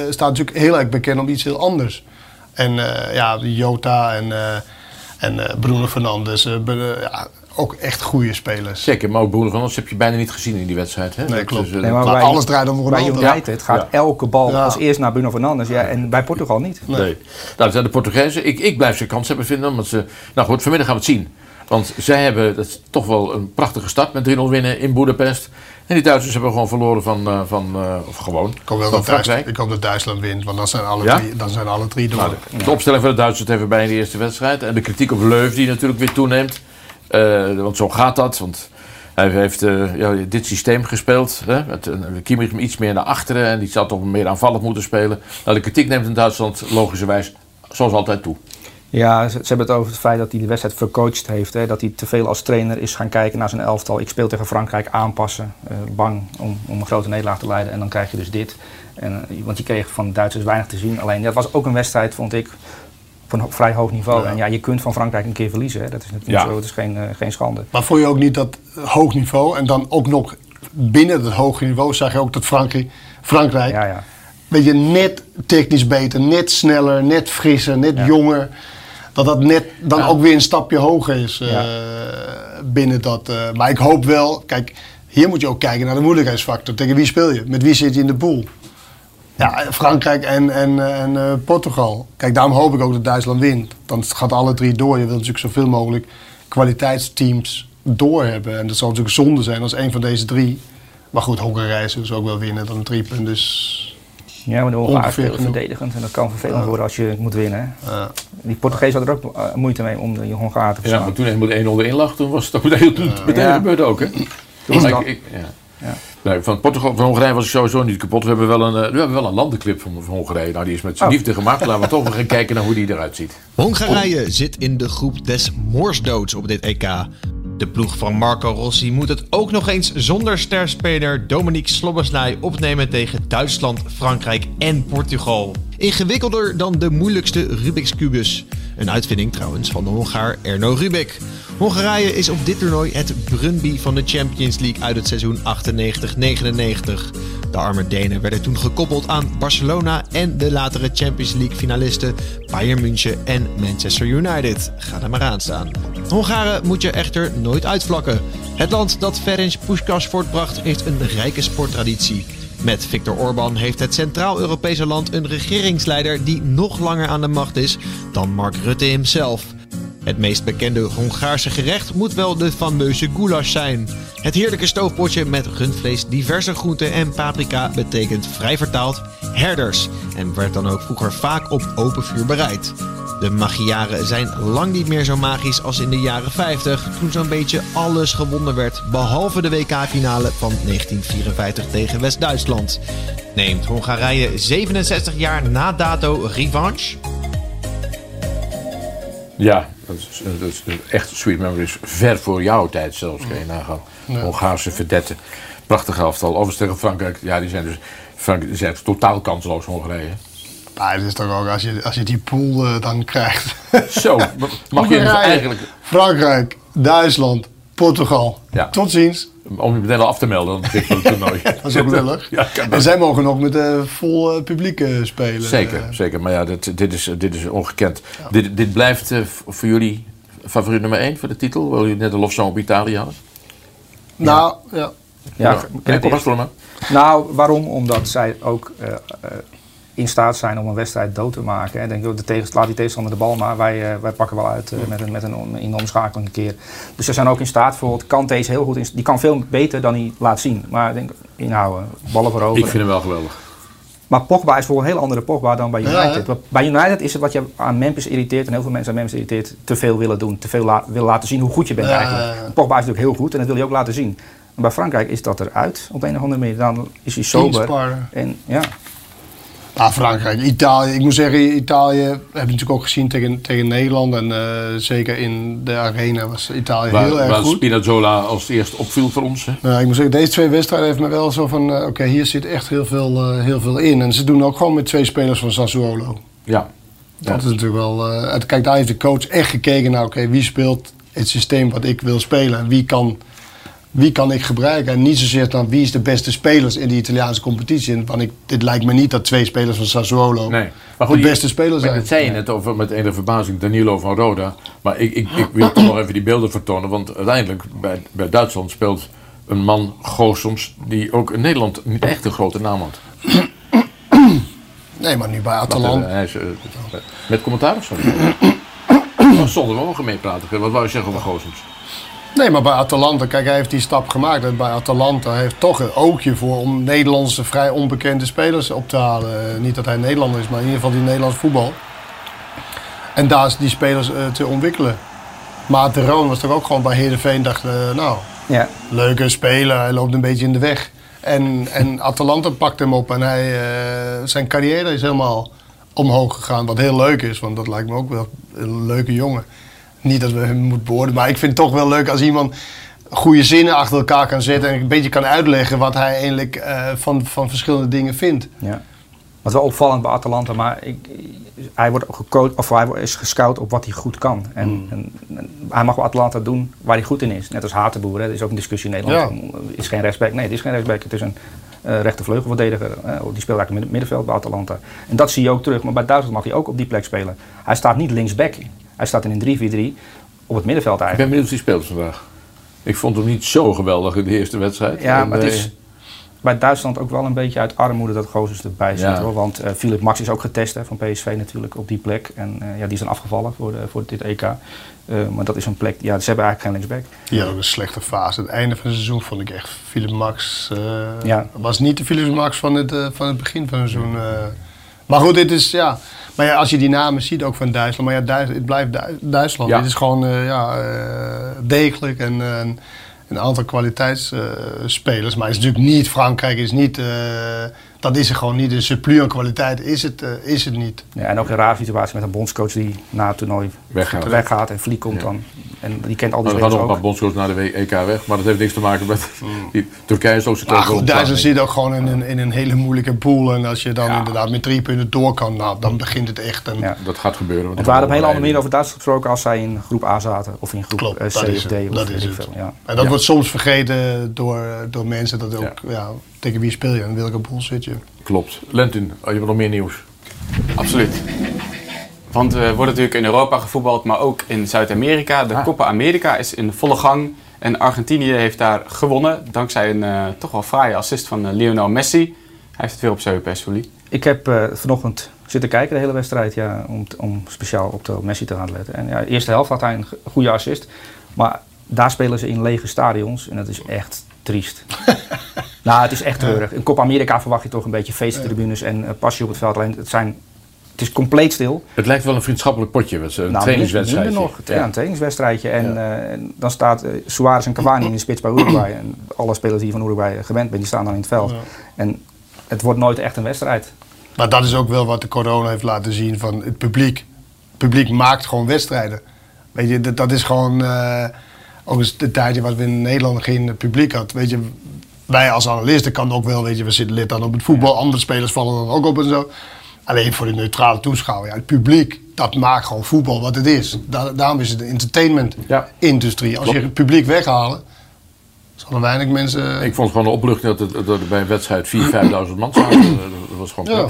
staat natuurlijk heel erg bekend om iets heel anders. En eh, ja, Jota en, eh, en eh, Bruno Fernandes, ja, ook echt goede spelers. Zeker, maar ook Bruno van ons heb je bijna niet gezien in die wedstrijd. Hè? Nee, Dat klopt. is, Nee, maar bij- alles draait om Bij Ronaldo. United gaat Ja. elke bal Ja. als eerst naar Bruno Fernandes. Ja, en bij Portugal niet. Nee. Nou, dat zijn de Portugezen. Ik, ik blijf ze kans hebben vinden. Omdat ze, nou goed, vanmiddag gaan we het zien. Want zij hebben dat is toch wel een prachtige start met 3-0 winnen in Boedapest. En die Duitsers hebben gewoon verloren van, eh, van eh, of gewoon, Ik hoop, wel van Frankrijk. ik hoop dat Duitsland wint, want dan zijn alle, Ja? drie, dan zijn alle drie door. Nou, de, de opstelling van de Duitsers even bij in de eerste wedstrijd. En de kritiek op Leuf die natuurlijk weer toeneemt. Eh, want zo gaat dat. Want hij heeft ja, dit systeem gespeeld. Hè? Met een Kimmich iets meer naar achteren. En die zou toch meer aanvallend moeten spelen. Nou, de kritiek neemt in Duitsland logischerwijs zoals altijd toe. Ja, ze, ze hebben het over het feit dat hij de wedstrijd vercoacht heeft. Hè, dat hij te veel als trainer is gaan kijken naar zijn elftal. Ik speel tegen Frankrijk, aanpassen. eh, bang om, om een grote nederlaag te leiden. En dan krijg je dus dit. En, eh, want je kreeg van de Duitsers weinig te zien. Alleen dat was ook een wedstrijd, vond ik, van ho- vrij hoog niveau. Ja. En ja, je kunt van Frankrijk een keer verliezen. Hè. Dat is natuurlijk Ja. zo, het is geen, eh, geen schande. Maar vond je ook niet dat hoog niveau en dan ook nog binnen dat hoge niveau zag je ook dat Frankrijk, Frankrijk Ja, ja. weet je, net technisch beter, net sneller, net frisser, net jonger. Dat dat net dan Ja. ook weer een stapje hoger is eh, Ja. binnen dat. eh, maar ik hoop wel, kijk, hier moet je ook kijken naar de moeilijkheidsfactor. Tegen wie speel je? Met wie zit je in de pool? Ja, Frankrijk en, en, en eh, Portugal. Kijk, daarom hoop ik ook dat Duitsland wint. Dan gaat alle drie door. Je wilt natuurlijk zoveel mogelijk kwaliteitsteams door hebben. En dat zou natuurlijk zonde zijn als een van deze drie. Maar goed, Hongarije zullen ze ook wel winnen. Dan een drie punten. Dus Ja, maar de genoeg. verdedigend. En dat kan vervelend worden als je moet winnen. Ja. Die Portugezen hadden er ook eh, moeite mee om de Hongaar te Ja, verslaan. maar toen hij moet 1-0 erin lag, toen was het ook meteen, toen het meteen Ja. gebeurd ook. Hè? Toen was ik- ik- ja. Ja. Nee, van Portugal, van Hongarije was ik sowieso niet kapot. We hebben wel een, eh, we hebben wel een landenclip van, van Hongarije. Nou, die is met zijn Oh. liefde gemaakt. Laten we toch nog gaan kijken naar hoe die eruit ziet. Hongarije zit in de groep des moorsdoods op dit EK. De ploeg van Marco Rossi moet het ook nog eens zonder sterspeler Dominique Slobosnij opnemen tegen Duitsland, Frankrijk en Portugal. Ingewikkelder dan de moeilijkste Rubik's Cubus. Een uitvinding trouwens van de Hongaar Erno Rubik. Hongarije is op dit toernooi het Brunby van de Champions League uit het seizoen 98-99. De arme Denen werden toen gekoppeld aan Barcelona en de latere Champions League finalisten Bayern München en Manchester United. Ga er maar aan staan. Hongaren moet je echter nooit uitvlakken. Het land dat Ferenc Puskas voortbracht heeft een rijke sporttraditie. Met Viktor Orbán heeft het Centraal-Europese land een regeringsleider die nog langer aan de macht is dan Mark Rutte himself. Het meest bekende Hongaarse gerecht moet wel de fameuze goulash zijn. Het heerlijke stoofpotje met rundvlees, diverse groenten en paprika betekent vrij vertaald herders en werd dan ook vroeger vaak op open vuur bereid. De magiaren zijn lang niet meer zo magisch als in de jaren 50, toen zo'n beetje alles gewonnen werd, behalve de WK-finale van 1954 tegen West-Duitsland. Neemt Hongarije 67 jaar na dato revanche? Ja, dat is, dat is echt Sweet Memories. Ver voor jouw tijd zelfs, kan je nagaan. Ja. Hongaarse verdetten. Prachtig elftal. Overigens tegen Frankrijk. Ja, die zijn dus Frank, die zijn totaal kansloos, Hongarije. Maar het is toch ook, als je, als je die pool eh, dan krijgt. Zo, mag je dus eigenlijk... Frankrijk, Duitsland, Portugal. Ja. Tot ziens. Om je meteen al af te melden, dan van het toernooi. Dat is ook lullig. Ja, en zij mogen nog met eh, vol eh, publiek spelen. Zeker, zeker. Maar ja, dit, dit, is, dit is ongekend. Dit, dit blijft voor jullie favoriet nummer 1 voor de titel? Wil jullie net een lofzang op Italië hadden? Nou, ja. Ja, Ja, ken kom het maar, maar. Nou, waarom? Omdat zij ook eh, eh, in staat zijn om een wedstrijd dood te maken. Ik denk, joh, de tegen, laat die tegenstander de bal maar. Wij, eh, wij pakken wel uit eh, met een, met een, in de omschakeling een keer. Dus ze zijn ook in staat. Bijvoorbeeld Kante is heel goed. In, die kan veel beter dan hij laat zien. Maar ik denk, inhouden, ballen voorover. Ik vind hem wel geweldig. Maar Pogba is voor een heel andere Pogba dan bij Ja, United. bij United is het wat je aan Memphis irriteert, en heel veel mensen aan Memphis irriteert, te veel willen doen. Te veel la- willen laten zien hoe goed je bent Ja, eigenlijk. ja, ja. Pogba is natuurlijk heel goed en dat wil je ook laten zien. Maar bij Frankrijk is dat eruit op een of andere manier. Dan is hij sober. En ja, Nou, Frankrijk, Italië. Ik moet zeggen, Italië heb je natuurlijk ook gezien tegen, tegen Nederland. En eh, zeker in de arena was Italië Waar, heel erg waar goed. Spinazzola als eerst opviel voor ons. Hè? Nou, ik moet zeggen, deze twee wedstrijden heeft me wel zo van... eh, Oké, hier zit echt heel veel, eh, heel veel in. En ze doen ook gewoon met twee spelers van Sassuolo. Ja. Dat is natuurlijk wel... het- kijk, daar heeft de coach echt gekeken naar... Oké, wie speelt het systeem wat ik wil spelen? En wie kan, wie kan ik gebruiken? En niet zozeer dan wie is de beste spelers in de Italiaanse competitie. Want ik, dit lijkt me niet dat twee spelers van Sassuolo Nee. de die- beste spelers maar zijn. Dat zei je net over met enige verbazing Danilo van Roda. Maar ik, ik, ik wil toch nog even die beelden vertonen. Want uiteindelijk bij, bij Duitsland speelt een man Goossens die ook in Nederland niet echt een grote naam had. Nee, maar nu bij Atalanta. is, eh, met commentaar of zo? Zonder we mogen meepraten. Wat wou je zeggen over Goossens? Nee, maar bij Atalanta, kijk, hij heeft die stap gemaakt. En bij Atalanta heeft toch een oogje voor om Nederlandse vrij onbekende spelers op te halen. Eh, Niet dat hij Nederlander is, maar in ieder geval die Nederlands voetbal. En daar is die spelers eh, te ontwikkelen. Maar de Roon was toch ook gewoon bij Heerenveen, dacht, eh, nou, ja. leuke speler, hij loopt een beetje in de weg. En, en Atalanta pakt hem op en hij, zijn carrière is helemaal omhoog gegaan. Wat heel leuk is, want dat lijkt me ook wel een leuke jongen. Niet dat we hem moeten beoordelen, maar ik vind het toch wel leuk als iemand goede zinnen achter elkaar kan zetten en een beetje kan uitleggen wat hij eigenlijk eh, van, van verschillende dingen vindt. ja. Wat wel opvallend bij Atalanta, maar ik, hij wordt gecoacht, of hij is gescout op wat hij goed kan. En, Hmm. en, en hij mag bij Atalanta doen waar hij goed in is. Net als Hatenboer, hè. er is ook een discussie in Nederland. Ja. is geen rechtsback? Nee, het is geen rechtsback. Het is een eh rechtervleugelverdediger. eh, die speelt eigenlijk in het middenveld bij Atalanta. En dat zie je ook terug. Maar bij Duitsland mag hij ook op die plek spelen. Hij staat niet linksback. Hij staat in een 3-4-3 op het middenveld Ik ben eigenlijk. benieuwd wie speelt vandaag. Ik vond hem niet zo geweldig in de eerste wedstrijd. Ja, En, maar het eh, is bij Duitsland ook wel een beetje uit armoede dat Gozes erbij zit. Ja. Hoor. Want eh Philip Max is ook getest hè, van PSV natuurlijk op die plek. En eh, ja, die is dan afgevallen voor, de, voor dit EK. Eh, maar dat is een plek, ja, ze hebben eigenlijk geen linksback. Die had ook een slechte fase. Het einde van het seizoen vond ik echt Philip Max. eh, Ja. Was niet de Philip Max van het, van het begin van het seizoen. Maar goed, dit is ja. Maar ja, als je die namen ziet ook van Duitsland. Maar ja, Duits- het blijft Du- Duitsland. Ja. Dit is gewoon eh, ja, eh, degelijk en eh, een- aantal kwaliteitsspelers. maar het is natuurlijk niet Frankrijk. Is niet, dat is er gewoon niet. Een surplus aan kwaliteit is het, eh, is het niet. Ja, en ook een rare situatie met een bondscoach die na het toernooi Weggaat. weggaat en Vliet komt Ja. dan. En die kent al die Nou, er gaan nog een ook. paar bondscoaches naar de EK weg, maar dat heeft niks te maken met die Turkije zo zit Maar ook wel goed, op Duitsland zit ook gewoon in een, in een hele moeilijke pool. En als je dan inderdaad met drie punten door kan, nou, dan begint het echt. En, Ja. Dat gaat gebeuren. Want we hadden op een hele andere manier over Duitsland gesproken als zij in groep A zaten. Of in groep Klopt, eh, C dat is of D. het. of Dat is het. veel. Ja. En dat Ja. wordt soms vergeten door, door mensen. Dat ook, ja. Tegen wie speel je en welke boel zit je. Klopt. Lentin, oh, je hebt nog meer nieuws. Absoluut. Want er wordt natuurlijk in Europa gevoetbald, maar ook in Zuid-Amerika. De Copa America is in volle gang. En Argentinië heeft daar gewonnen. Dankzij een eh, toch wel fraaie assist van eh, Lionel Messi. Hij heeft het weer op zijn heupen, hè, Sully. Ik heb eh, vanochtend zitten kijken de hele wedstrijd ja, om, om speciaal op de Messi te gaan letten. En ja, de eerste helft had hij een go- goede assist. Maar daar spelen ze in lege stadions en dat is echt triest. nou, het is echt treurig. In Copa America verwacht je toch een beetje feesttribunes en eh, passie op het veld. Alleen het, zijn, het is compleet stil. Het lijkt wel een vriendschappelijk potje, wat ze- een Nou, trainingswedstrijd. minder nog. Ja, een trainingswedstrijdje. En, eh, en dan staat eh, Suarez en Cavani in de spits bij Uruguay. En alle spelers die van Uruguay gewend zijn, die staan dan in het veld. Ja. En het wordt nooit echt een wedstrijd. Maar dat is ook wel wat de corona heeft laten zien van het publiek. Het publiek maakt gewoon wedstrijden. Weet je, dat, dat is gewoon... eh, ook eens de tijdje wat we in Nederland geen publiek had. Weet je, wij als analisten kan ook wel, weet je, we zitten lid dan op het voetbal. Andere spelers vallen dan ook op en zo. Alleen voor de neutrale toeschouwer. Ja, het publiek, dat maakt gewoon voetbal wat het is. Da- daarom is het een entertainment-industrie. Als je het publiek weghalen, zal er weinig mensen... Ik vond het gewoon een opluchting dat, het, dat er bij een wedstrijd 4.000, 5.000 man zaten. Dat was gewoon Ja.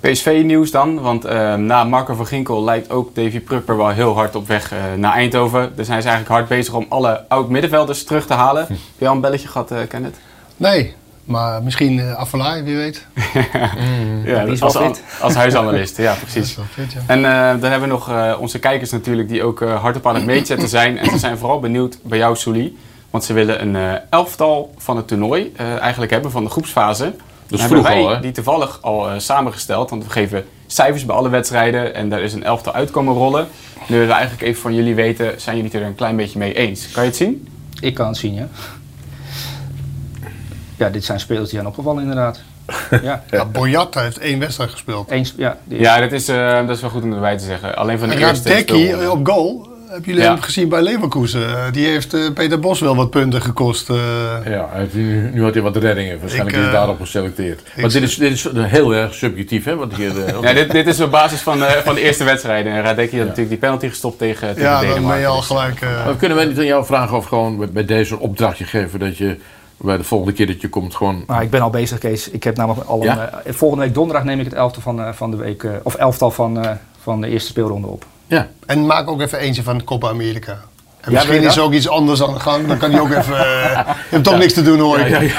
PSV-nieuws dan, want eh, na Marco van Ginkel lijkt ook Davy Prupper wel heel hard op weg eh, naar Eindhoven. Daar zijn ze eigenlijk hard bezig om alle oud-middenvelders terug te halen. Heb je al een belletje gehad, eh Kenneth? Nee, maar misschien uh, wie weet. Ja, die is als, als huisanalist, ja precies. Dat is wel fit, ja. En eh, dan hebben we nog eh, onze kijkers natuurlijk die ook eh, hardop aan het meetzetten zijn. En ze zijn vooral benieuwd bij jou, Souli. Want ze willen een eh, elftal van het toernooi eh, eigenlijk hebben van de groepsfase. Dan hebben vroeg wij al, hè? die toevallig al eh, samengesteld. Want we geven cijfers bij alle wedstrijden en daar is een elftal uitkomen rollen. Nu willen we eigenlijk even van jullie weten, zijn jullie het er een klein beetje mee eens? Kan je het zien? Ik kan het zien, ja. Ja, dit zijn spelers die zijn opgevallen inderdaad. Ja, Ja, Boyata heeft één wedstrijd gespeeld. eens, ja, Ja, dat is, eh, dat is wel goed om erbij te zeggen. Alleen van de En eerste Radecki speelronde. op goal. Hebben jullie Ja. hem gezien bij Leverkusen? Eh, Die heeft eh, Peter Bos wel wat punten gekost. eh. Ja, nu, nu had hij wat reddingen. Waarschijnlijk Ik, is hij daarop geselecteerd. Maar dit is, dit is heel erg subjectief, hè? Want hier, Ja, dit, dit is op basis van, eh, van de eerste wedstrijden. En Radecki had natuurlijk die penalty gestopt tegen, tegen ja, dan Denemarken. ben je al gelijk... eh, Maar kunnen wij niet aan jou vragen of gewoon bij- deze een opdrachtje geven dat je bij de volgende keer dat je komt gewoon... Maar ik ben al bezig, Kees. Ik heb namelijk al een, Ja? volgende week donderdag neem ik het elftal van, eh, van de week, eh, of elftal van, eh, van de eerste speelronde op. Ja, En maak ook even eentje van Copa America. En misschien is er ook iets anders aan de gang. Dan kan hij ook even... eh, je hebt toch niks te doen hoor. ja, ik.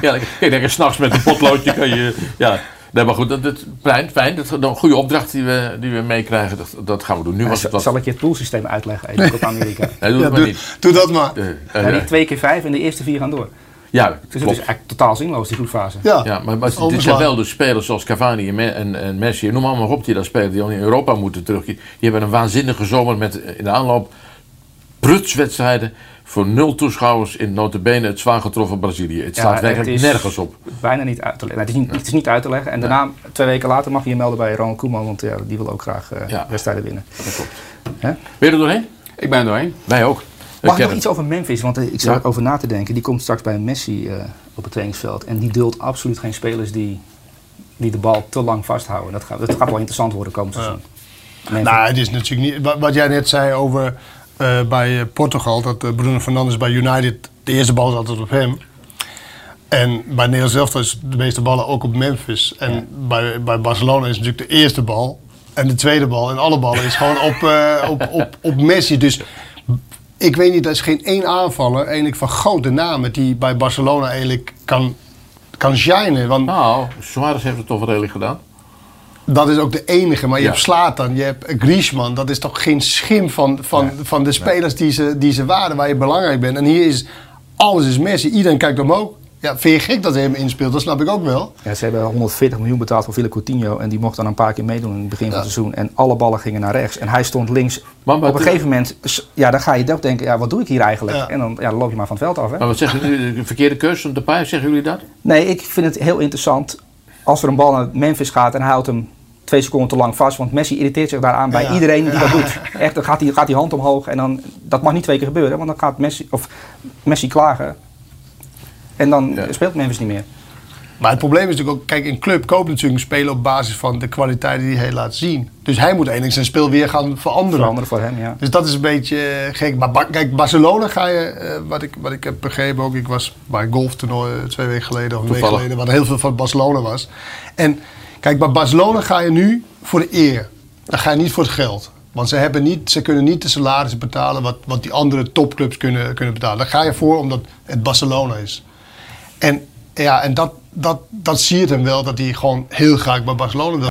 ja, ja. ja, denk, s'nachts met een potloodje kan je... Ja, nee, maar goed, dat, dat, fijn, fijn. Dat is een goede opdracht die we, die we meekrijgen. Dat, dat gaan we doen. Nu was het wat... Zal ik je het poolsysteem uitleggen? Even op Amerika. Nee, doe Ja, het maar doe, niet. doe dat maar. Eh, Ja, eh, die twee keer vijf en de eerste vier gaan door. Ja, Dus het is eigenlijk totaal zinloos, die groepfase. Ja, Ja, maar, maar dit zijn wel de spelers zoals Cavani en, en, en Messi. Noem allemaal op die daar spelen, die al in Europa moeten terugkeren. Die hebben een waanzinnige zomer met eh, in de aanloop prutswedstrijden voor nul toeschouwers in notabene het zwaar getroffen Brazilië. Het Ja, staat werkelijk nergens op. Bijna niet uit te leggen. Nee, het, is niet, het is niet uit te leggen. En daarna, twee weken later, mag je je melden bij Ronald Koeman, want ja, die wil ook graag eh, Ja. wedstrijden winnen. Dat klopt. Hè? Ben je er doorheen? Ik ben er doorheen. Wij ook. Mag ik nog iets over Memphis? Want eh, ik zat Ja. er over na te denken. Die komt straks bij Messi eh, op het trainingsveld. En die duldt absoluut geen spelers die, die de bal te lang vasthouden. Dat gaat, dat gaat wel interessant worden komend seizoen. Memphis. Nou, het is natuurlijk niet... Wat, wat jij net zei over eh, bij Portugal, dat Bruno Fernandes bij United... De eerste bal is altijd op hem. En bij Nederland zelf is de meeste ballen ook op Memphis. En bij, bij Barcelona is natuurlijk de eerste bal. En de tweede bal en alle ballen is gewoon op, op, op, op Messi. Dus ik weet niet, er is geen één aanvaller eigenlijk van grote namen... die bij Barcelona eigenlijk kan, kan shinen. Want Nou, Suarez heeft het toch wel redelijk gedaan. dat is ook de enige. Maar je Ja. hebt Slatan, je hebt Griezmann. Dat is toch geen schim van, van, van de spelers die, ze, die ze waren, waar je belangrijk bent. En hier is alles is Messi. Iedereen kijkt omhoog. Ja, vind je gek dat hij hem inspeelt? Dat snap ik ook wel. Ja, ze hebben 140 miljoen betaald voor Villa Coutinho. En die mocht dan een paar keer meedoen in het begin van het seizoen. En alle ballen gingen naar rechts. En hij stond links. Maar- maar- op een gegeven moment, ja, dan ga je ook denken, ja, wat doe ik hier eigenlijk? Ja. En dan, ja, dan loop je maar van het veld af. Hè? Maar wat zeggen jullie? De verkeerde keuze van Depay, zeggen jullie dat? Nee, ik vind het heel interessant als er een bal naar Memphis gaat en hij houdt hem twee seconden te lang vast. Want Messi irriteert zich daaraan bij Ja. iedereen die dat doet. Echt, dan gaat die, gaat die hand omhoog en dan, dat mag niet twee keer gebeuren. Want dan gaat Messi, of Messi klagen. En dan Ja. speelt Memphis niet meer. Maar het probleem is natuurlijk ook, kijk, een club koopt natuurlijk een speler op basis van de kwaliteiten die hij laat zien. Dus hij moet eigenlijk zijn speel weer gaan veranderen. Veranderen voor hem, ja. Dus dat is een beetje eh, gek. Maar Ba- kijk, Barcelona ga je, eh, wat, ik, wat ik heb begrepen ook, ik was bij een golftoernooi eh, twee weken geleden of een week geleden, waar heel veel van Barcelona was. En kijk, bij Barcelona ga je nu voor de eer. Dan ga je niet voor het geld. Want ze, hebben niet, ze kunnen niet de salarissen betalen wat, wat die andere topclubs kunnen, kunnen betalen. Daar ga je voor omdat het Barcelona is. En, ja, en dat, dat, dat zie je hem wel, dat hij gewoon heel graag bij Barcelona wil.